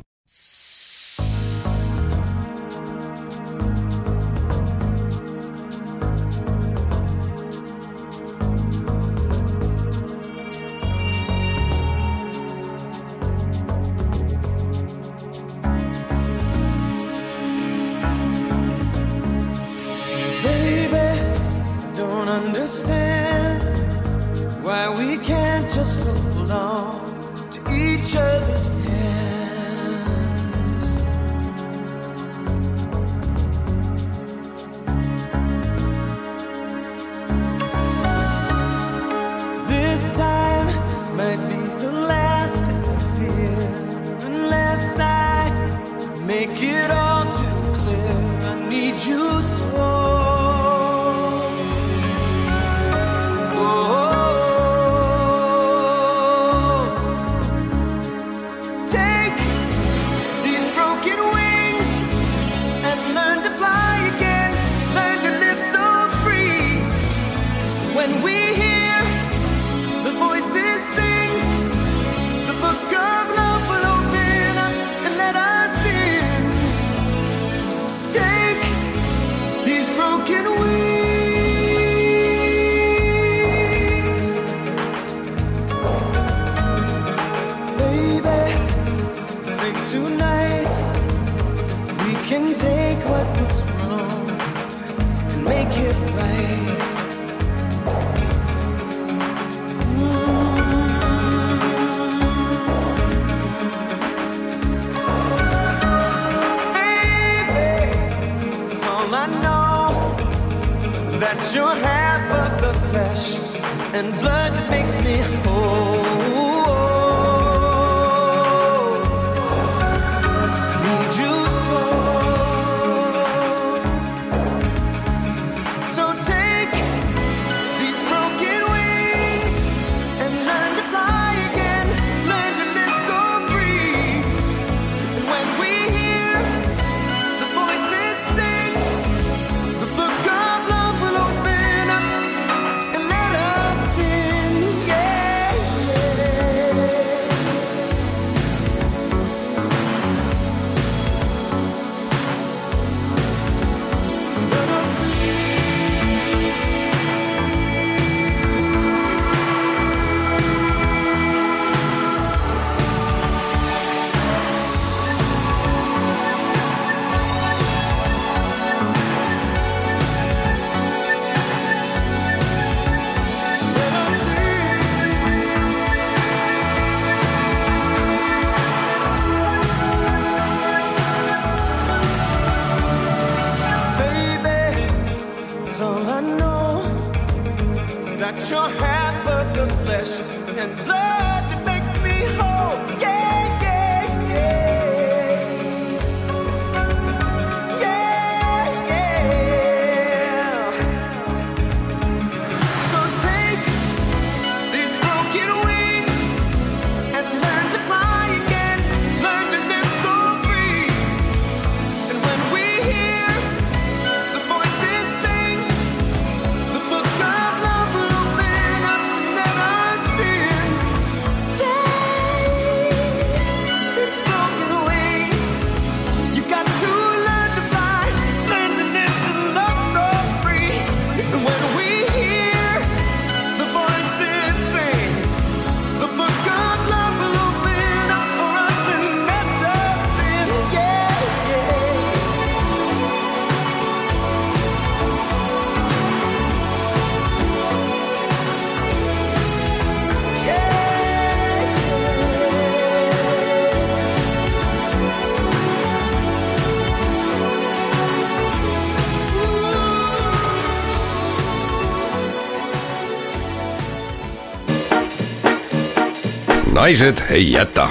naised ei jäta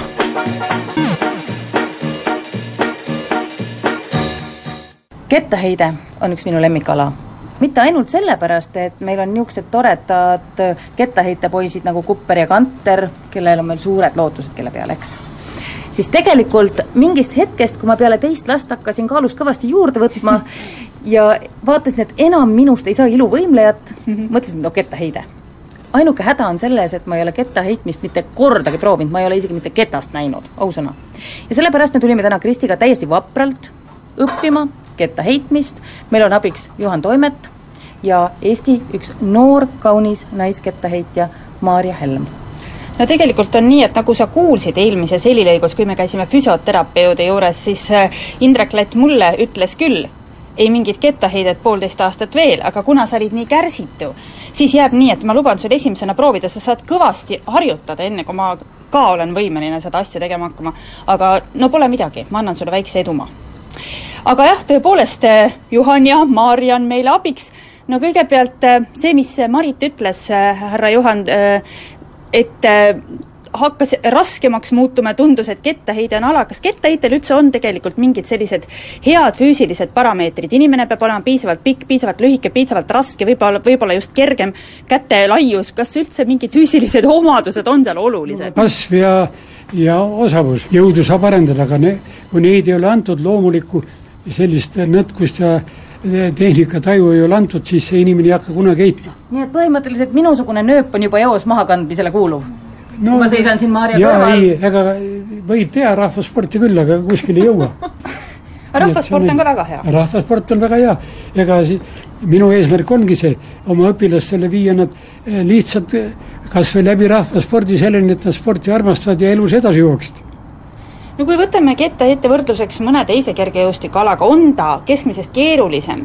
kettaheide on üks minu lemmikala. mitte ainult sellepärast, et meil on niisugused toredad kettaheitepoisid nagu Kupper ja Kanter, kellel on meil suured lootused kelle peale, eks. siis tegelikult mingist hetkest, kui ma peale teist last hakkasin kaalust kõvasti juurde võtma ja vaatasin, et enam minust ei saa iluvõimlejat, mõtlesin, no kettaheide ainuke häda on selles, et ma ei ole ketta heitmist mitte kordagi proovinud, ma ei ole isegi mitte ketast näinud, ausõna. ja sellepärast me tulime täna Kristiga täiesti vapralt õppima ketta heitmist, meil on abiks Juhan Toimet ja Eesti üks noor kaunis naiskettaheitja Maarja Helm no tegelikult on nii, et nagu sa kuulsid eelmises helilõigus, kui me käisime füsioterapeudi juures, siis äh, Indrek Lätt mulle ütles küll, ei mingit kettaheidet poolteist aastat veel, aga kuna sa olid nii kärsitu, siis jääb nii, et ma luban sul esimesena proovida, sa saad kõvasti harjutada, enne kui ma ka olen võimeline seda asja tegema hakkama. aga no pole midagi, ma annan sulle väikse edumaa. aga jah, tõepoolest, eh, Juhan ja Maarja on meile abiks, no kõigepealt eh, see, mis Marit ütles, eh, härra Juhan, et hakkas raskemaks muutuma ja tundus, et kettaheide on ala, kas kettaheitel üldse on tegelikult mingid sellised head füüsilised parameetrid, inimene peab olema piisavalt pikk, piisavalt lühike, piisavalt raske, võib-olla, võib-olla just kergem käte laius, kas üldse mingid füüsilised omadused on seal olulised? kasv ja, ja osavus, jõudu saab arendada, aga ne, kui neid ei ole antud loomulikku sellist nõtkust ja tehnikataju ei ole antud, siis see inimene ei hakka kunagi heitma. nii et põhimõtteliselt minusugune nööp on juba eos mahakandmisele kuuluv? No, ma seisan siin Maarja kõrval. ei, ega võib teha rahvasporti küll, aga kuskile ei jõua aga rahvasport on ka väga hea? rahvasport on väga hea, ega si-, minu eesmärk ongi see, oma õpilastele viia nad eh, lihtsalt eh, kas või läbi rahvaspordi selleni, et nad sporti armastavad ja elus edasi jooksid no kui võtame ette, ette võrdluseks mõne teise kergejõustikualaga, on ta keskmisest keerulisem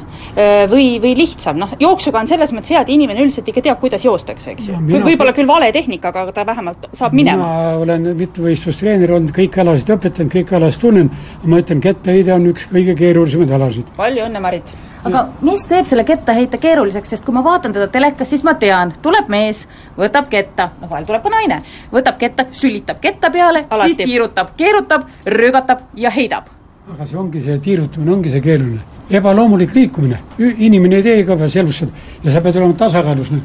või, või lihtsam, noh, jooksuga on selles mõttes hea, et inimene üldiselt ikka teab, kuidas joostakse, eks ju. võib-olla küll vale tehnikaga, aga ta vähemalt saab minema. mina olen mitmevõistlustreener olnud, kõiki alasid õpetanud, kõiki alasid tunnen, ma ütlen, kettaheide on üks kõige keerulisemaid alasid. palju õnne, Marit! Aga mis teeb selle kettaheite keeruliseks, sest kui ma vaatan teda telekas, siis ma tean, tuleb mees, võtab ketta, noh vahel tuleb ka naine, võtab ketta, sülitab ketta peale, siis tiirutab, keerutab, röögatab ja heidab. aga see ongi see tiirutamine, ongi see keeruline. ebaloomulik liikumine, inimene ei tee seda ja sa pead olema tasakaalus, noh.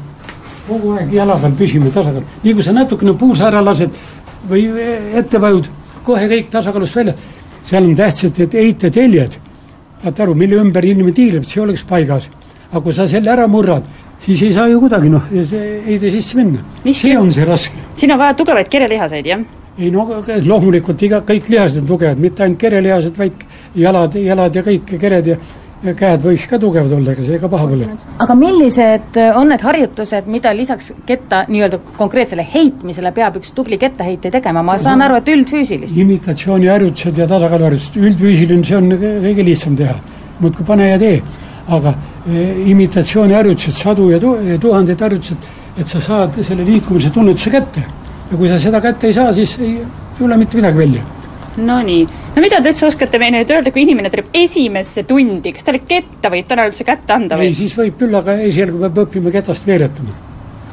kogu aeg jala peal püsima tasakaal, nii kui sa natukene puusa ära lased või ette vajud, kohe kõik tasakaalust välja. seal on tähtsad need heiteteljed vaata aru, mille ümber inimene tiirleb, see oleks paigas. aga kui sa selle ära murrad, siis ei saa ju kuidagi noh, heide sisse minna. see on see raske. siin on vaja tugevaid kerelihaseid, jah? ei no loomulikult iga, kõik lihased on tugevad, mitte ainult kerelihased, vaid jalad, jalad ja kõik kered ja ja käed võiks ka tugevad olla, ega see ka paha pole. aga millised on need harjutused, mida lisaks ketta nii-öelda konkreetsele heitmisele peab üks tubli kettaheitja tegema, ma saan aru, et üldfüüsilist? imitatsiooniharjutused ja tasakaaluharjutused, üldfüüsiline, see on kõige lihtsam teha. muudkui pane ja tee. aga e, imitatsiooniharjutused, sadu ja tu-, tuhandeid harjutused, et sa saad selle liikumise tunnetuse kätte. ja kui sa seda kätte ei saa, siis ei tule mitte midagi välja Nonii, no mida te üldse oskate meile nüüd öelda, kui inimene tuleb esimesse tundi, kas talle ketta võib täna üldse kätte anda või? ei, siis võib küll, aga esialgu peab õppima ketast veeretama.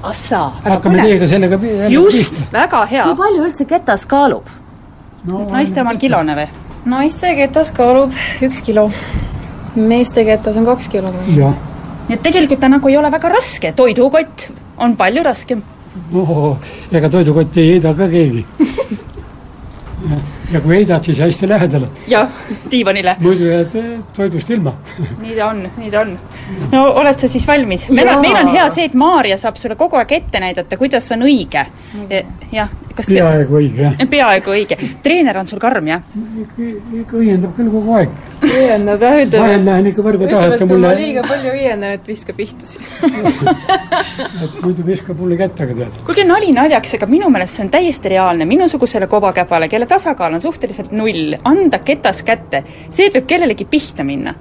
ahsaa, hakkame teiega sellega just, väga hea. kui palju üldse ketas kaalub no,? naiste omal kilone või? naiste ketas kaalub üks kilo, meeste ketas on kaks kilo. nii et tegelikult ta nagu ei ole väga raske, toidukott on palju raskem. no ega toidukotti ei heida ka keegi ja kui heidad, siis hästi lähedale. jah, diivanile. muidu jääd toidust ilma nii ta on, nii ta on. no oled sa siis valmis? meil on, meil on hea see, et Maarja saab sulle kogu aeg ette näidata, kuidas on õige. jah, kas peaaegu õige, jah. peaaegu õige. treener on sul karm, jah? ikka õiendab küll kogu aeg. õiendab jah, ütleb vahel lähen ikka võrgu taha, et ta mulle liiga palju õiendan, et viska pihta siis et muidu viskab mulle kätte, aga tead. kuulge, nali naljaks, aga minu meelest see on täiesti reaalne, minusugusele kobakäpale, kelle tasakaal on suhteliselt null, anda ketas kätte, see võib kellelegi pihta minna.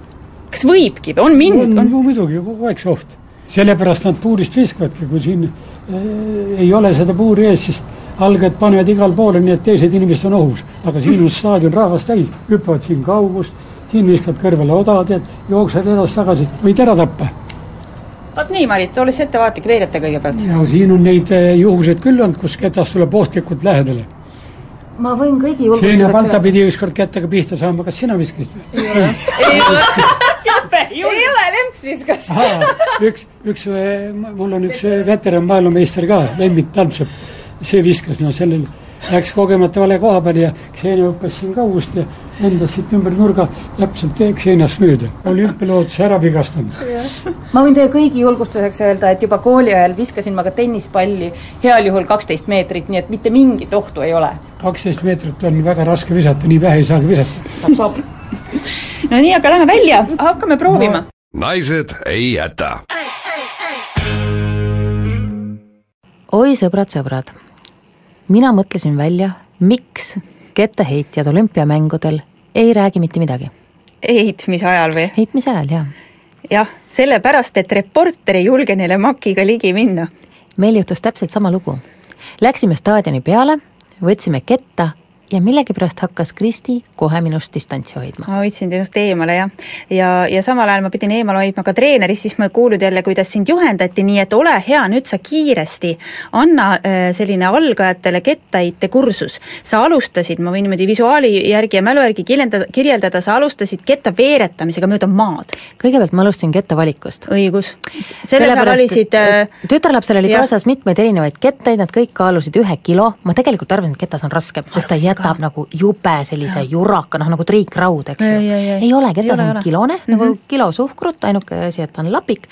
kas võibki või on mind-? on, on ju muidugi, kogu aeg see oht. sellepärast nad puurist viskavadki, kui siin äh, ei ole seda puuri ees, siis algajad panevad igal poole, nii et teised inimesed on ohus. aga siin on staadion rahvast täis, hüppavad siin kaugust, siin viskad kõrvale oda, tead, jooksed edasi-tagasi, võid ära tappa. vot nii, Marit, ole siis ettevaatlik, veereta kõigepealt. ja siin on neid juhuseid küll olnud, kus ketast tuleb ohtlikult lähedale ma võin kõigi Seina julgustuseks Palta pidi ükskord kätega pihta saama, kas sina viskasid või? ei ole, ei ole, Lemps viskas. üks, üks, mul on üks veteran maailmameister ka, Lembit Talmsepp, see viskas, no sellel läks kogemata vale koha peale ja Xenia hüppas siin kaugust ja lendas siit ümber nurga täpselt Xeniast mööda. olümpialootus ära vigastanud. ma võin teie kõigi julgustuseks öelda, et juba kooli ajal viskasin ma ka tennispalli heal juhul kaksteist meetrit, nii et mitte mingit ohtu ei ole. kaksteist meetrit on väga raske visata, nii vähe ei saagi visata. saab, saab. no nii, aga lähme välja, hakkame proovima no.. naised ei jäta. oi sõbrad-sõbrad, mina mõtlesin välja, miks kettaheitjad olümpiamängudel ei räägi mitte midagi. heitmise ajal või? heitmise ajal, jaa. jah, sellepärast, et reporter ei julge neile makiga ligi minna. meil juhtus täpselt sama lugu. Läksime staadioni peale, võtsime ketta ja millegipärast hakkas Kristi kohe minust distantsi hoidma. ma hoidsin sinust eemale jah, ja, ja, samal ajal ma pidin eemal hoidma ka treenerist, siis ma kuulnud jälle, kuidas sind juhendati, nii et ole hea, nüüd sa kiiresti anna äh, selline algajatele kettaheite kursus. sa alustasid, ma võin niimoodi visuaali järgi ja mälu järgi kirjeldada, kirjeldada, sa alustasid ketta veeretamisega mööda maad. kõigepealt ma alustasin ketta valikust. õigus. selle sa valisid äh, tütarlapsel oli jah. kaasas mitmeid erinevaid kettaid, nad kõik kaalusid ühe kilo, ma tegelikult arvasin, et ketas on raskem, sest ta jätab nagu jube sellise juraka, noh nagu triikraud, eks Ei, ju ei, ole, ketas on kilone mm, -hmm. nagu kilo suhkrut, ainuke asi, et ta on lapik.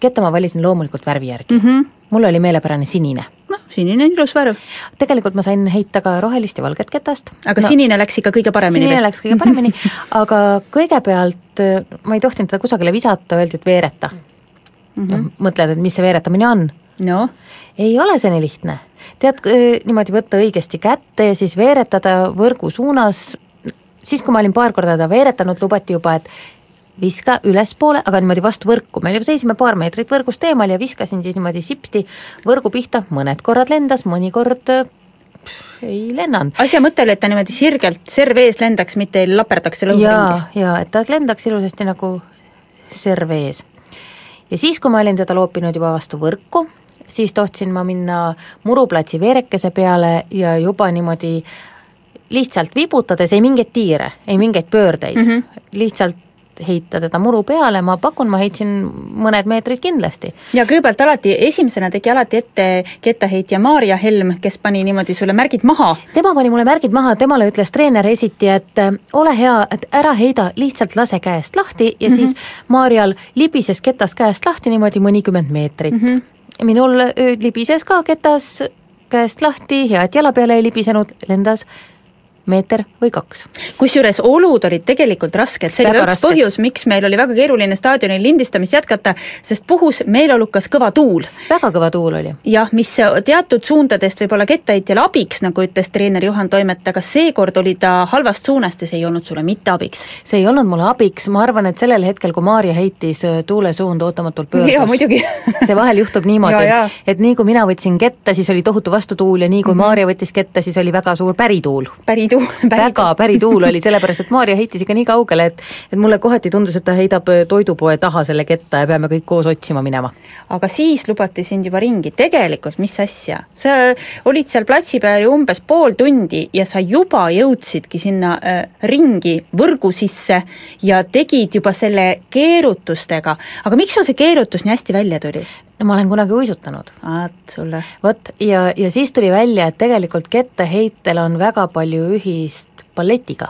ketta ma valisin loomulikult värvi järgi mm. -hmm. mul oli meelepärane sinine. noh, sinine on ilus värv. tegelikult ma sain heita ka rohelist ja valget ketast. aga no, sinine läks ikka kõige paremini sinine läks kõige paremini, aga kõigepealt äh, ma ei tohtinud teda kusagile visata, öeldi, et veereta mm. -hmm. mõtled, et mis see veeretamine on? noh, ei ole see nii lihtne. tead, niimoodi võtta õigesti kätte ja siis veeretada võrgu suunas, siis kui ma olin paar korda teda veeretanud, lubati juba, et viska ülespoole, aga niimoodi vastu võrku, me seisime paar meetrit võrgust eemal ja viskasin siis niimoodi sipsti võrgu pihta, mõned korrad lendas, mõnikord äh, ei lennanud. asja mõte oli, et ta niimoodi sirgelt serv ees lendaks, mitte ei laperdaks selle õhu jaa jaa, et ta lendaks ilusasti nagu serv ees. ja siis, kui ma olin teda loopinud juba vastu võrku, siis tohtisin ma minna muruplatsi veerekese peale ja juba niimoodi lihtsalt vibutades, ei mingeid tiire, ei mingeid pöördeid mm, -hmm. lihtsalt heita teda muru peale, ma pakun, ma heitsin mõned meetrid kindlasti. ja kõigepealt alati, esimesena tegi alati ette kettaheitja Maarja Helm, kes pani niimoodi sulle märgid maha. tema pani mulle märgid maha, temale ütles treener esiti, et äh, ole hea, et ära heida, lihtsalt lase käest lahti ja mm -hmm. siis Maarjal libises ketast käest lahti niimoodi mõnikümmend meetrit mm. -hmm. Minul öö, libises ka ketas käest lahti, hea, et jala peale ei libisenud, lendas meeter või kaks. kusjuures olud olid tegelikult rasked, see oli ka üks rasked. põhjus, miks meil oli väga keeruline staadionil lindistamist jätkata, sest puhus meeleolukas kõva tuul. väga kõva tuul oli. jah, mis teatud suundadest võib olla kettaheitjale abiks, nagu ütles treener Juhan Toimet, aga seekord oli ta halvast suunast ja see ei olnud sulle mitte abiks. see ei olnud mulle abiks, ma arvan, et sellel hetkel, kui Maarja heitis, tuulesuund ootamatult pöördus. jaa, muidugi. see vahel juhtub niimoodi jaa., et nii kui mina võtsin ketta, siis oli tohutu vastutuul ja nii kui mm -hmm. Maarja võttis ketta, siis oli väga suur pärituul. Pärituul, väga pärituul oli, sellepärast et Maarja heitis ikka nii kaugele, et et mulle kohati tundus, et ta heidab öö, toidupoe taha selle ketta ja peame kõik koos otsima minema. aga siis lubati sind juba ringi, tegelikult mis asja, sa olid seal platsi peal ju umbes pool tundi ja sa juba jõudsidki sinna äh, ringi võrgu sisse ja tegid juba selle keerutustega, aga miks sul see keerutus nii hästi välja tuli? No ma olen kunagi uisutanud. vaat sulle. vot, ja, ja siis tuli välja, et tegelikult kettaheitel on väga palju ühist balletiga.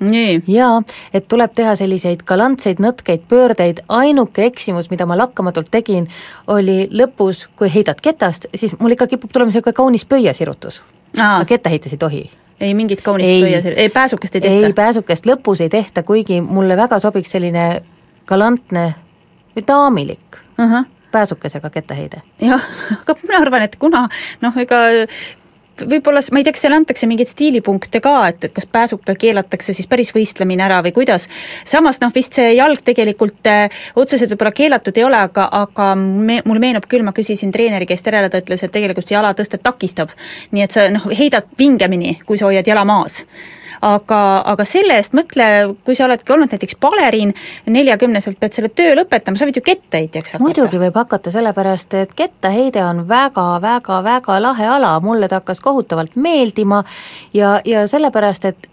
nii. jaa, et tuleb teha selliseid galantseid nõtkeid pöördeid, ainuke eksimus, mida ma lakkamatult tegin, oli lõpus, kui heidad ketast, siis mul ikka kipub tulema niisugune kaunis pöiasirutus. Aa. kettaheites ei tohi. ei mingit kaunist Ei. pöias, ei pääsukest ei tehta ei, pääsukest lõpus ei tehta, kuigi mulle väga sobiks selline galantne või daamilik uh. -huh. Pääsukesega kettaheide. jah, aga mina arvan, et kuna noh, ega võib-olla, ma ei tea, kas seal antakse mingeid stiilipunkte ka, et, et kas pääsuka keelatakse siis päris võistlemine ära või kuidas, samas noh, vist see jalg tegelikult äh, otseselt võib-olla keelatud ei ole, aga, aga me, mulle meenub küll, ma küsisin treeneri käest järele, ta ütles, et tegelikult see jalatõstet takistab. nii et sa noh, heidad vingemini, kui sa hoiad jala maas aga, aga selle eest mõtle, kui sa oledki olnud näiteks baleriin, neljakümneselt pead selle töö lõpetama, sa võid ju kettaheitjaks hakata. muidugi võib hakata, sellepärast et kettaheide on väga-väga-väga lahe ala, mulle ta hakkas kohutavalt meeldima ja, ja sellepärast, et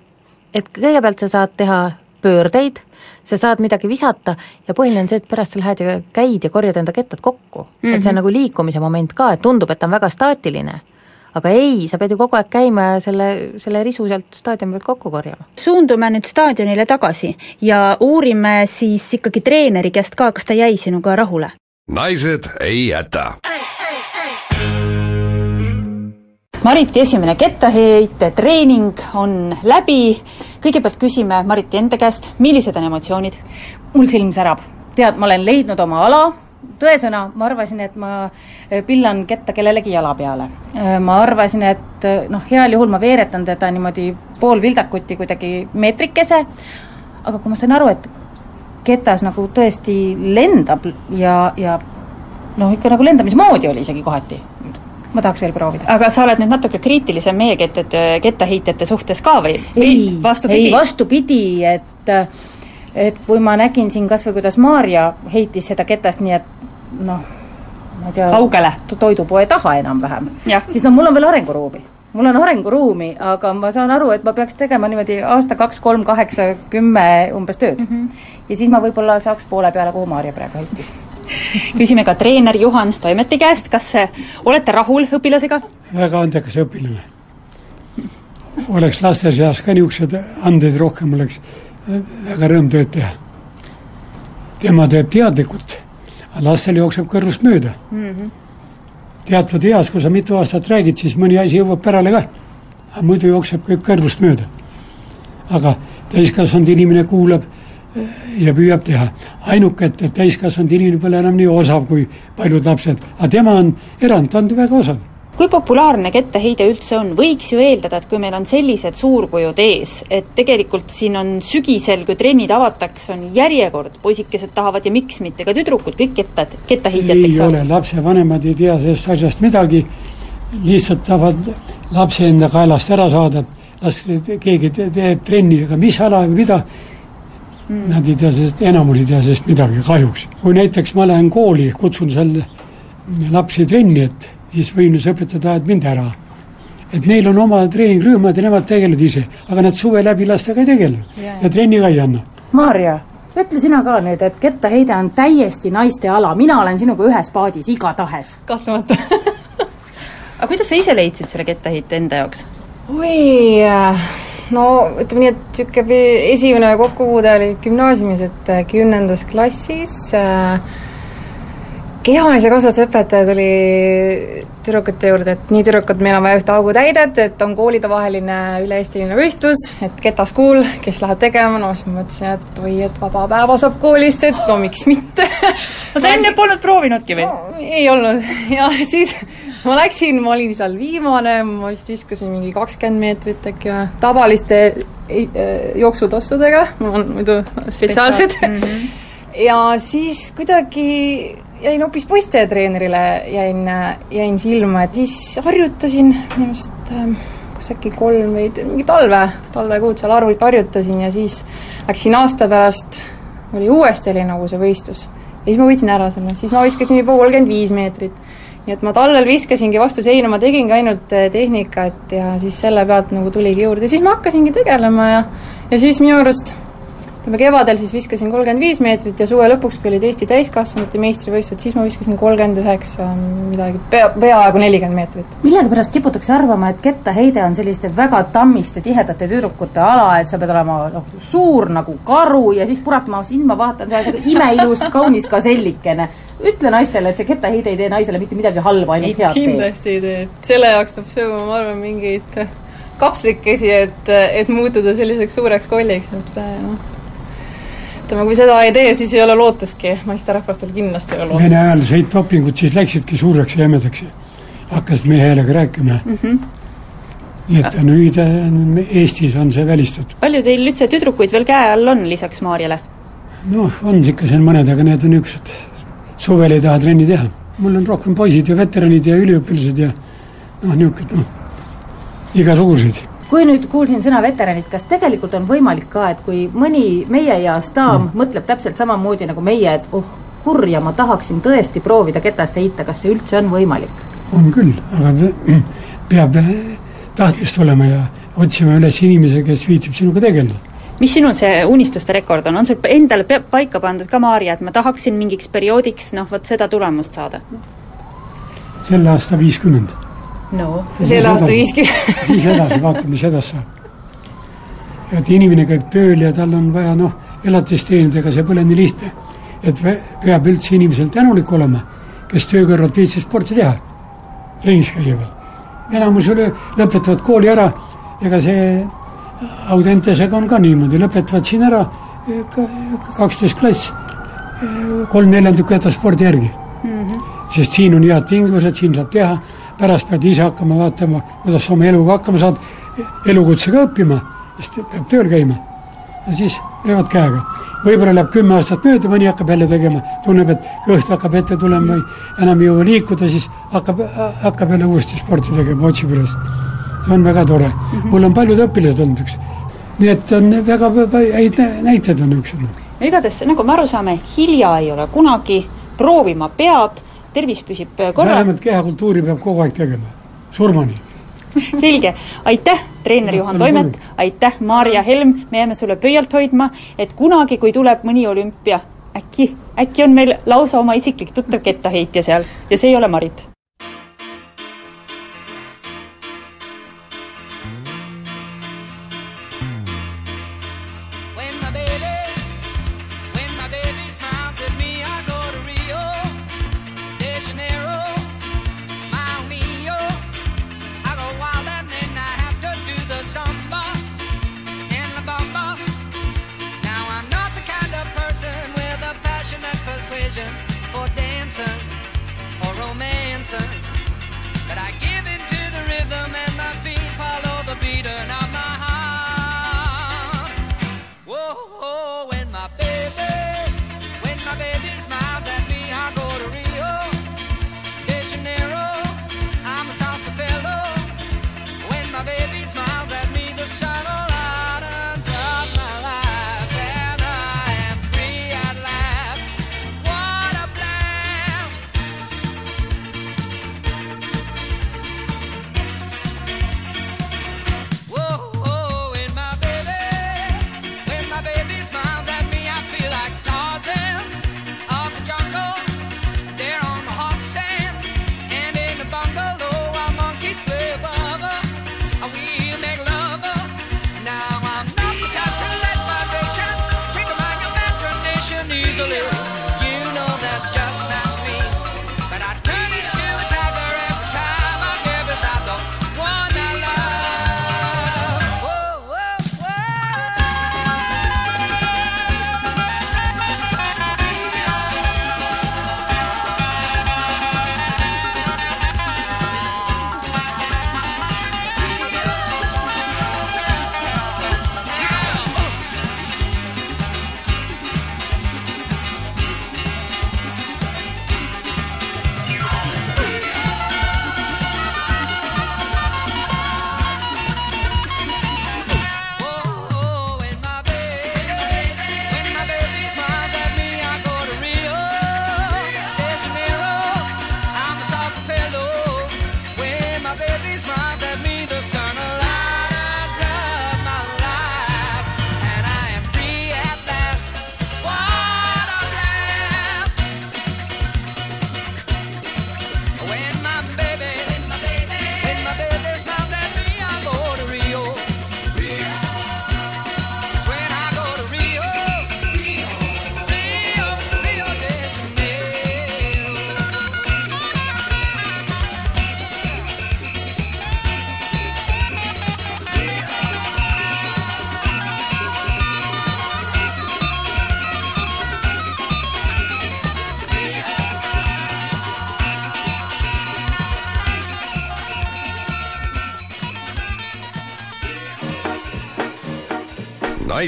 et kõigepealt sa saad teha pöördeid, sa saad midagi visata ja põhiline on see, et pärast sa lähed ja käid ja korjad enda kettad kokku mm. -hmm. et see on nagu liikumise moment ka, et tundub, et ta on väga staatiline aga ei, sa pead ju kogu aeg käima ja selle, selle risu sealt staadioni pealt kokku korjama. suundume nüüd staadionile tagasi ja uurime siis ikkagi treeneri käest ka, kas ta jäi sinuga rahule? naised ei jäta Mariti esimene kettaheite treening on läbi, kõigepealt küsime Mariti enda käest, millised on emotsioonid? mul silm särab, tead, ma olen leidnud oma ala, tõesõna, ma arvasin, et ma eh, pillan ketta kellelegi jala peale. Eh, ma arvasin, et eh, noh, heal juhul ma veeretan teda niimoodi pool vildakuti kuidagi meetrikese, aga kui ma sain aru, et ketas nagu tõesti lendab ja, ja noh, ikka nagu lendamismoodi oli isegi kohati, ma tahaks veel proovida. aga sa oled nüüd natuke kriitilisem meie kettade, kettaheitjate suhtes ka või? ei, ei vastupidi, et et kui ma nägin siin kas või kuidas Maarja heitis seda ketast nii, et noh, ma ei tea kaugele? toidupoe taha enam-vähem, siis no mul on veel arenguruumi. mul on arenguruumi, aga ma saan aru, et ma peaks tegema niimoodi aasta kaks, kolm, kaheksa, kümme umbes tööd mm. -hmm. ja siis ma võib-olla saaks poole peale, kuhu Maarja praegu heitis küsime ka treener Juhan Toimeti käest, kas olete rahul õpilasega? väga andekas õpilane. oleks laste seas ka niisugused andeid rohkem, oleks väga rõõm tööd teha. tema teeb teadlikult, aga lastel jookseb kõrvust mööda mm. -hmm. teatud eas, kui sa mitu aastat räägid, siis mõni asi jõuab pärale ka. aga muidu jookseb kõik kõrvust mööda. aga täiskasvanud inimene kuulab ja püüab teha. ainuke, et, et täiskasvanud inimene pole enam nii osav kui paljud lapsed, aga tema on erand, ta on väga osav kui populaarne kettaheide üldse on, võiks ju eeldada, et kui meil on sellised suurkujud ees, et tegelikult siin on sügisel, kui trennid avatakse, on järjekord, poisikesed tahavad ja miks mitte ka tüdrukud, kõik kettad, kettaheitjateks ei ole, lapsevanemad ei tea sellest asjast midagi, lihtsalt tahavad lapse enda kaelast ära saada, et las keegi teeb trenni, aga mis ala või mida, mm. Nad ei tea sellest, enamus ei tea sellest midagi kahjuks. kui näiteks ma lähen kooli, kutsun seal lapsi trenni, et siis võimlusõpetajad ajavad mind ära. et neil on oma treeningrühmad ja nemad tegelevad ise, aga nad suve läbi lastega ei tegele ja, ja trenni ka ei anna. Maarja, ütle sina ka nüüd, et kettaheide on täiesti naiste ala, mina olen sinuga ühes paadis igatahes. kahtlemata aga kuidas sa ise leidsid selle kettaheite enda jaoks? oi äh no ütleme nii, et niisugune esimene kokkupuude oli gümnaasiumis, et äh, kümnendas klassis äh, kehalise kasvatuse õpetaja tuli tüdrukute juurde, et nii, tüdrukud, meil on vaja ühte augutäidet, et on koolidevaheline üle-eestiline võistlus, et ketaskuul, kes läheb tegema, no siis ma mõtlesin, et oi, et vaba päeva saab koolist, et no miks mitte no sa enne polnud proovinudki või no,? ei olnud ja siis ma läksin, ma olin seal viimane, ma vist viskasin mingi kakskümmend meetrit äkki või, tavaliste äh, jooksutossudega, mul on muidu spetsiaalsed mm. -hmm. ja siis kuidagi jäin hoopis poistetreenerile, jäin, jäin silma, et siis harjutasin minu arust äh, kas äkki kolm või mingi talve, talvekuud seal arv-, harjutasin ja siis läksin aasta pärast, oli uuesti oli nagu see võistlus. ja siis ma võitsin ära selle, siis ma viskasin juba kolmkümmend viis meetrit. Nii et ma talvel viskasingi vastu seina, ma tegingi ainult eh, tehnikat ja siis selle pealt nagu tuligi juurde, siis ma hakkasingi tegelema ja ja siis minu arust ütleme, kevadel siis viskasin kolmkümmend viis meetrit ja suve lõpuks, kui olid Eesti täiskasvanute meistrivõistlused, siis ma viskasin kolmkümmend üheksa midagi, pea, peaaegu nelikümmend meetrit. millegipärast kiputakse arvama, et kettaheide on selliste väga tammiste tihedate tüdrukute ala, et sa pead olema noh, suur nagu karu ja siis puratama silma, vaatan, sa oled imeilus, kaunis gasellikene. ütle naistele, et see kettaheide ei tee naisele mitte midagi halba, ainult head teeb. kindlasti ei tee, et selle jaoks peab sööma, ma arvan, mingeid kapsikesi, et, et muutuda selliseks suureks kolliks, et noh ütleme, kui seda ei tee, siis ei ole lootustki, naisterahvastel kindlasti ei ole lootust. Vene ajal said dopingud, siis läksidki suureks ja jämedaks ja hakkasid mehe häälega rääkima mm. -hmm. nii et nüüd äh, Eestis on see välistatud. palju teil üldse tüdrukuid veel käe all on lisaks Maarjale? noh, on ikka seal mõned, aga need on niisugused, suvel ei taha trenni teha. mul on rohkem poisid ja veteranid ja üliõpilased ja noh, niisugused noh, igasuguseid kui nüüd kuulsin sõna veteranid, kas tegelikult on võimalik ka, et kui mõni meie eas daam mm. mõtleb täpselt samamoodi nagu meie, et oh, kurja, ma tahaksin tõesti proovida ketast heita, kas see üldse on võimalik? on küll, aga peab tahtmist olema ja otsima üles inimese, kes viitsib sinuga tegeleda. mis sinu see unistuste rekord on, on sul endale pe- paika pandud ka, Maarja, et ma tahaksin mingiks perioodiks noh, vot seda tulemust saada? selle aasta viiskümmend. No selle aasta viiskümmend. siis edasi, vaatame, mis edasi saab. et inimene käib tööl ja tal on vaja noh, elatist teenida, ega see pole nii lihtne. et pe- peab üldse inimesel tänulik olema, kes töö kõrvalt viitsib sporti teha, trennis käia veel. enamus üle lõpetavad kooli ära, ega see Audentesega on ka niimoodi, lõpetavad siin ära kaksteist klass, kolm neljandikku jätab spordi järgi sest siin on head tingimused, siin saab teha, pärast pead ise hakkama vaatama, kuidas sa oma eluga hakkama saad, elukutsega õppima, sest peab tööl käima. ja siis löövad käega. võib-olla läheb kümme aastat mööda, mõni hakkab jälle tegema, tunneb, et kõht hakkab ette tulema või enam ei jõua liikuda, siis hakkab, hakkab jälle uuesti sporti tegema, otsib üles. see on väga tore. -hmm. mul on paljud õpilased olnud üks. nii et on väga häid näiteid on niisugused. no igatahes, nagu me aru saame, hilja ei ole kunagi, proovima peab tervis püsib korras. vähemalt kehakultuuri peab kogu aeg tegema, surmani. selge, aitäh, treener Juhan Toimet, aitäh, Maarja Helm, me jääme sulle pöialt hoidma, et kunagi, kui tuleb mõni olümpia, äkki, äkki on meil lausa oma isiklik tuttav kettaheitja seal ja see ei ole Marit.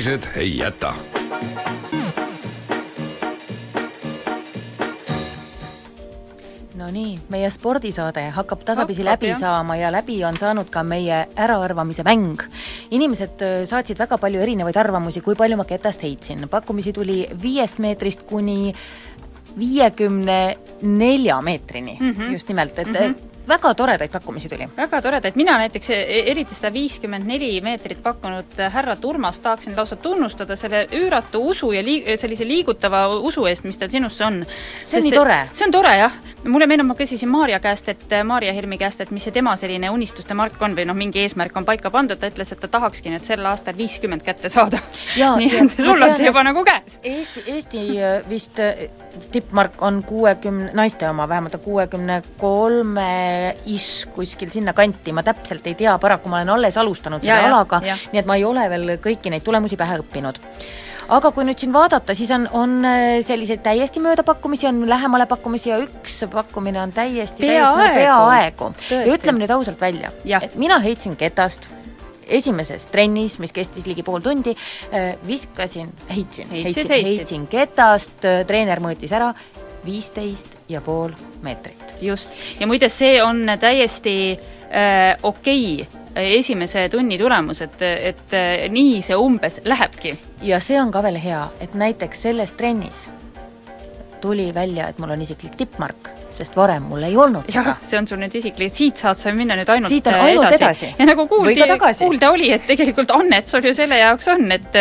Naised ei jäta Nonii, meie spordisaade hakkab tasapisi Hakkab, läbi jah. saama ja läbi on saanud ka meie äraarvamise mäng. inimesed öö, saatsid väga palju erinevaid arvamusi, kui palju ma ketast heitsin. pakkumisi tuli viiest meetrist kuni viiekümne nelja meetrini mm. -hmm. just nimelt, et mm. -hmm. Väga toredaid pakkumisi tuli. väga toredaid, mina näiteks e- eriti seda viiskümmend neli meetrit pakkunud härrat Urmast tahaksin lausa tunnustada selle üüratu usu ja lii-, sellise liigutava usu eest, mis tal sinusse on. see on nii tore. see on tore, jah. Mulle meenub, ma küsisin Maarja käest, et Maarja Helmi käest, et mis see tema selline unistuste mark on või noh, mingi eesmärk on paika pandud, ta ütles, et ta tahakski nüüd sel aastal viiskümmend kätte saada. nii et sul on see juba nagu käes. Eesti, Eesti äh, vist äh, tippmark on kuuekümne, naiste oma vähemalt on kuuekümne kolme ish kuskil sinnakanti, ma täpselt ei tea, paraku ma olen alles alustanud selle Ja, ja, alaga, ja. nii et ma ei ole veel kõiki neid tulemusi pähe õppinud aga kui nüüd siin vaadata, siis on, on äh, selliseid täiesti mööda pakkumisi, on lähemale pakkumisi ja üks pakkumine on täiesti, täiesti nagu Peaaegu. Tõesti. ja ütleme nüüd ausalt välja, et mina heitsin ketast esimeses trennis, mis kestis ligi pool tundi, viskasin, heitsin, heitsin, heitsin ketast, treener mõõtis ära viisteist ja pool meetrit. just, ja muide, see on täiesti äh, okei okay, esimese tunni tulemus, et, et äh, nii see umbes lähebki. ja see on ka veel hea, et näiteks selles trennis tuli välja, et mul on isiklik tippmark, sest varem mul ei olnud seda. see on sul nüüd isiklik, siit saad sa minna nüüd ainult Siit on äh, ainult edasi. ja nagu kuuldi kuulda oli, et tegelikult annet sul ju selle jaoks on, et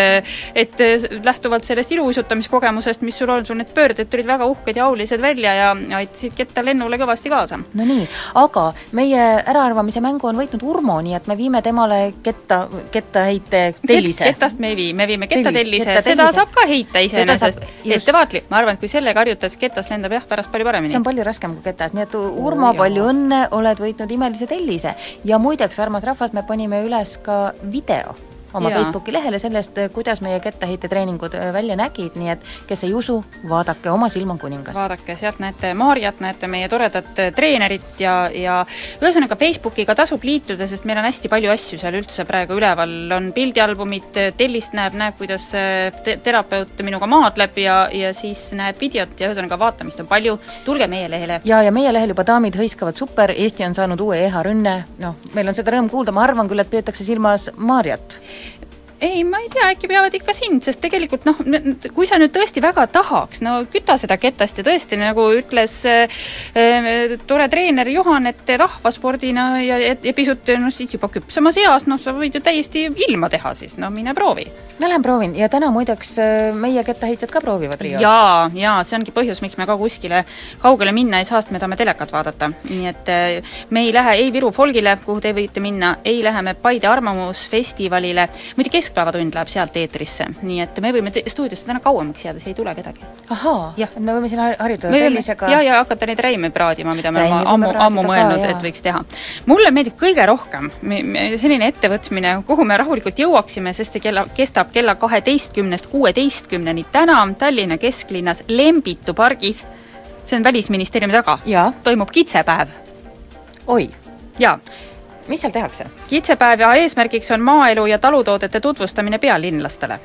et lähtuvalt sellest iluuisutamiskogemusest, mis sul on, sul need pöörded tulid väga uhked ja aulised välja ja aitasid ketta lennule kõvasti kaasa. no nii, aga meie äraarvamise mängu on võitnud Urmo, nii et me viime temale ketta, kettaheite tellise. ketast me ei vii, me viime kettatellise, Tellis- seda saab ka heita iseenesest. ettevaatlik, ma arvan, et kui sellega harjutad, siis ketast lendab jah, pärast palju paremini. see on palju raskem kui ketas, nii et Urmo, palju õnne, oled võitnud imelise tellise. ja muideks, armas rahvas, me panime üles ka video oma Jaa. Facebooki lehele sellest, kuidas meie kettaheitetreeningud äh, välja nägid, nii et kes ei usu, vaadake, oma silm on kuningas. vaadake, sealt näete Maarjat, näete meie toredat äh, treenerit ja, ja ühesõnaga Facebookiga tasub liituda, sest meil on hästi palju asju seal üldse praegu üleval, on pildialbumid, tellist näeb, näeb, kuidas äh, te terapeut minuga maadleb ja, ja siis näeb videot ja ühesõnaga vaatamist on palju, tulge meie lehele. ja, ja meie lehel juba daamid hõiskavad super, Eesti on saanud uue EH Rünne, noh, meil on seda rõõm kuulda, ma arvan küll, et peetakse silmas Maarjat. Ei, ma ei tea, äkki peavad ikka sind, sest tegelikult noh, kui sa nüüd tõesti väga tahaks, no küta seda ketast ja tõesti, nagu ütles äh, äh, tore treener Juhan, et rahvaspordina ja, ja, pisut noh, siis juba küpsemas eas, noh, sa võid ju täiesti ilma teha siis, no mine proovi. ma lähen proovin ja täna muideks äh, meie kettaheitjad ka proovivad Rios. jaa, jaa, see ongi põhjus, miks me ka kuskile kaugele minna ei saa, sest me tahame telekat vaadata. nii et äh, me ei lähe ei Viru folgile, kuhu te võite minna, ei lähe me Paide Arvamusfestivalile, muide Keskpäevatund läheb sealt eetrisse, nii et me võime stuudiosse täna kauemaks jääda, siia ei tule kedagi. ahaa, me võime siin har- harjutada tellisega ja, ja hakata neid räime praadima, mida me oleme ammu, ammu mõelnud, et võiks teha. mulle meeldib kõige rohkem selline ettevõtmine, kuhu me rahulikult jõuaksime, sest see kella, kestab kella kaheteistkümnest kuueteistkümneni täna Tallinna kesklinnas Lembitu pargis, see on Välisministeeriumi taga, toimub kitsepäev. oi. jaa. Mis seal tehakse? kitsepäev ja eesmärgiks on maaelu ja talutoodete tutvustamine pealinlastele.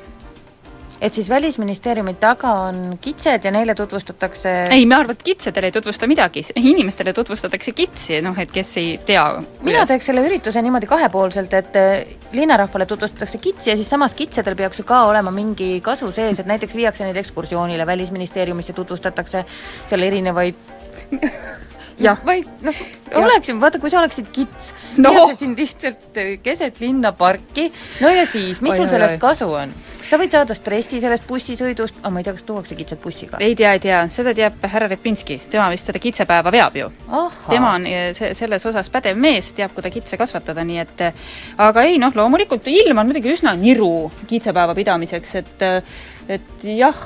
et siis Välisministeeriumi taga on kitsed ja neile tutvustatakse ei, ma arvan, et kitsedele ei tutvusta midagi, inimestele tutvustatakse kitsi, noh et kes ei tea, mina teeks selle ürituse niimoodi kahepoolselt, et eh, linnarahvale tutvustatakse kitsi ja siis samas kitsedel peaks ju ka olema mingi kasu sees, et näiteks viiakse neid ekskursioonile Välisministeeriumisse, tutvustatakse seal erinevaid vaid noh, oleks ju, vaata, kui sa oleksid kits No. sind lihtsalt eh, keset linna parki, no ja siis, mis Oi, sul oi, sellest oi. kasu on? sa võid saada stressi sellest bussisõidust, aga ma ei tea, kas tuuakse kitsed bussiga? ei tea, ei tea, seda teab härra Repinski, tema vist seda kitsepäeva veab ju. tema on eh, see, selles osas pädev mees, teab, kui ta kitse kasvatada, nii et eh, aga ei noh, loomulikult ilm on muidugi üsna niru kitsepäeva pidamiseks, et et jah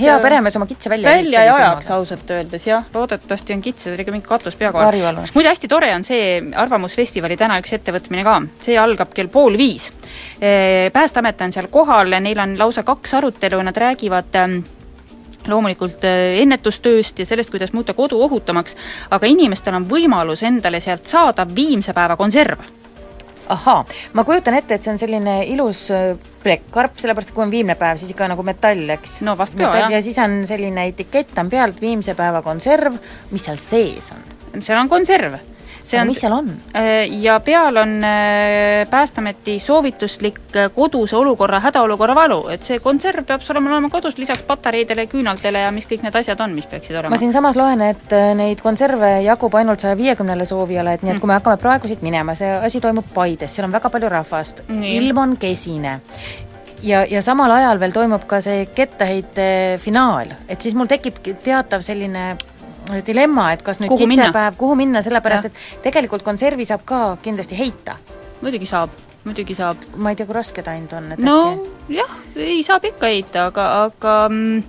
Hea peremees oma kitse välja välja ei ajaks ausalt öeldes, jah, loodetavasti on kitsedel ikka mingi katus pea kohal. muide, hästi tore on see Arvamusfestivali täna üks ettevõtmine ka, see algab kell pool viis. Päästeamet on seal kohal, neil on lausa kaks arutelu, nad räägivad ähm, loomulikult äh, ennetustööst ja sellest, kuidas muuta kodu ohutumaks, aga inimestel on võimalus endale sealt saada viimse päeva konserv. Ahaa, ma kujutan ette, et see on selline ilus äh, plekkkarp, sellepärast et kui on viimne päev, siis ikka nagu metall, eks? no vast metall jah. ja siis on selline etikett on pealt, viimse päeva konserv, mis seal sees on? seal on konserv see on mis seal on? ja peal on äh, Päästeameti soovituslik äh, koduse olukorra, hädaolukorra valu, et see konserv peab sul olema kodus lisaks patareidele, küünaltele ja mis kõik need asjad on, mis peaksid olema. ma siinsamas loen, et äh, neid konserve jagub ainult saja viiekümnele soovijale, et nii et kui me hakkame praegu siit minema, see asi toimub Paides, seal on väga palju rahvast, ilm on kesine. Ja, ja samal ajal veel toimub ka see kettaheite finaal, et siis mul tekib teatav selline dilemma, et kas nüüd Kuhu kitsepäev, kuhu minna, sellepärast Jah. et tegelikult konservi saab ka kindlasti heita. muidugi saab, muidugi saab. ma ei tea, kui raske ta ainult on, et no jah, ei saab ikka heita, aga, aga mm,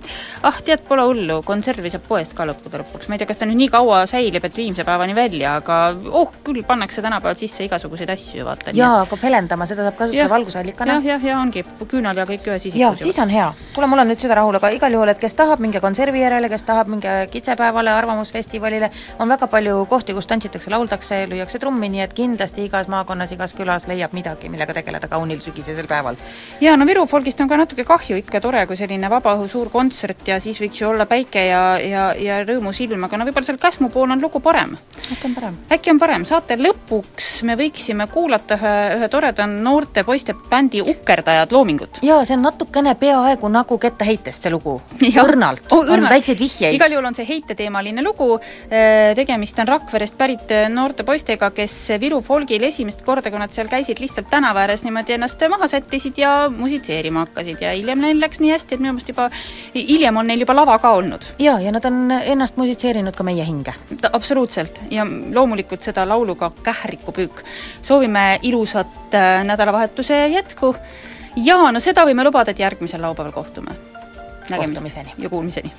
ah, tead, pole hullu, konservi saab poest ka lõppude lõpuks, ma ei tea, kas ta nüüd nii kaua säilib, et viimse päevani välja, aga oh, küll pannakse tänapäeval sisse igasuguseid asju ju vaata. jaa, aga helendama, seda saab kasutada valgusallikana. jah, jah, ja ongi küünal ja kõik ühes isikus. jaa, siis on hea. kuule, mul on nüüd süda rahul, aga igal juhul, et kes tahab, minge konservi järele, kes tahab, minge kitsepäevale, Arvamusfestivalile, on väga palju kohti, kus tantsitakse, lauldakse, lüüakse trummi, nii et kindlasti igas maakonnas, igas külas leiab midagi, millega tegeleda kaunil sügisesel päeval. jaa, no Viru folgist on ka natuke kahju, ikka tore, kui selline vabaõhu suur kontsert ja siis võiks ju olla päike ja, ja, ja rõõmus ilm, aga no võib-olla seal Käsmu pool on lugu parem. äkki on parem? äkki on parem, saate lõpuks me võiksime kuulata ühe, ühe toreda noorte poiste bändi Ukerdajad loomingut. jaa, see on natukene peaaegu nagu kettaheitest, see lugu. õrnalt oh, on väikseid vihjeid. igal juhul on see heiteteemaline lugu, tegemist on Rakverest pärit äh, noorte poistega, kes Viru folgil esimest korda, kui nad seal käisid, lihtsalt tänava ääres niimoodi ennast maha sättisid ja musitseerima hakkasid ja hiljem neil läks nii hästi, et minu meelest juba, hiljem on neil juba lava ka olnud. jaa, ja nad on ennast musitseerinud ka meie hinge. absoluutselt, ja loomulikult seda laulu ka Kährikupüük. soovime ilusat äh, nädalavahetuse jätku ja no seda võime lubada, et järgmisel laupäeval kohtume. nägemist Kohtumiseni. ja kuulmiseni.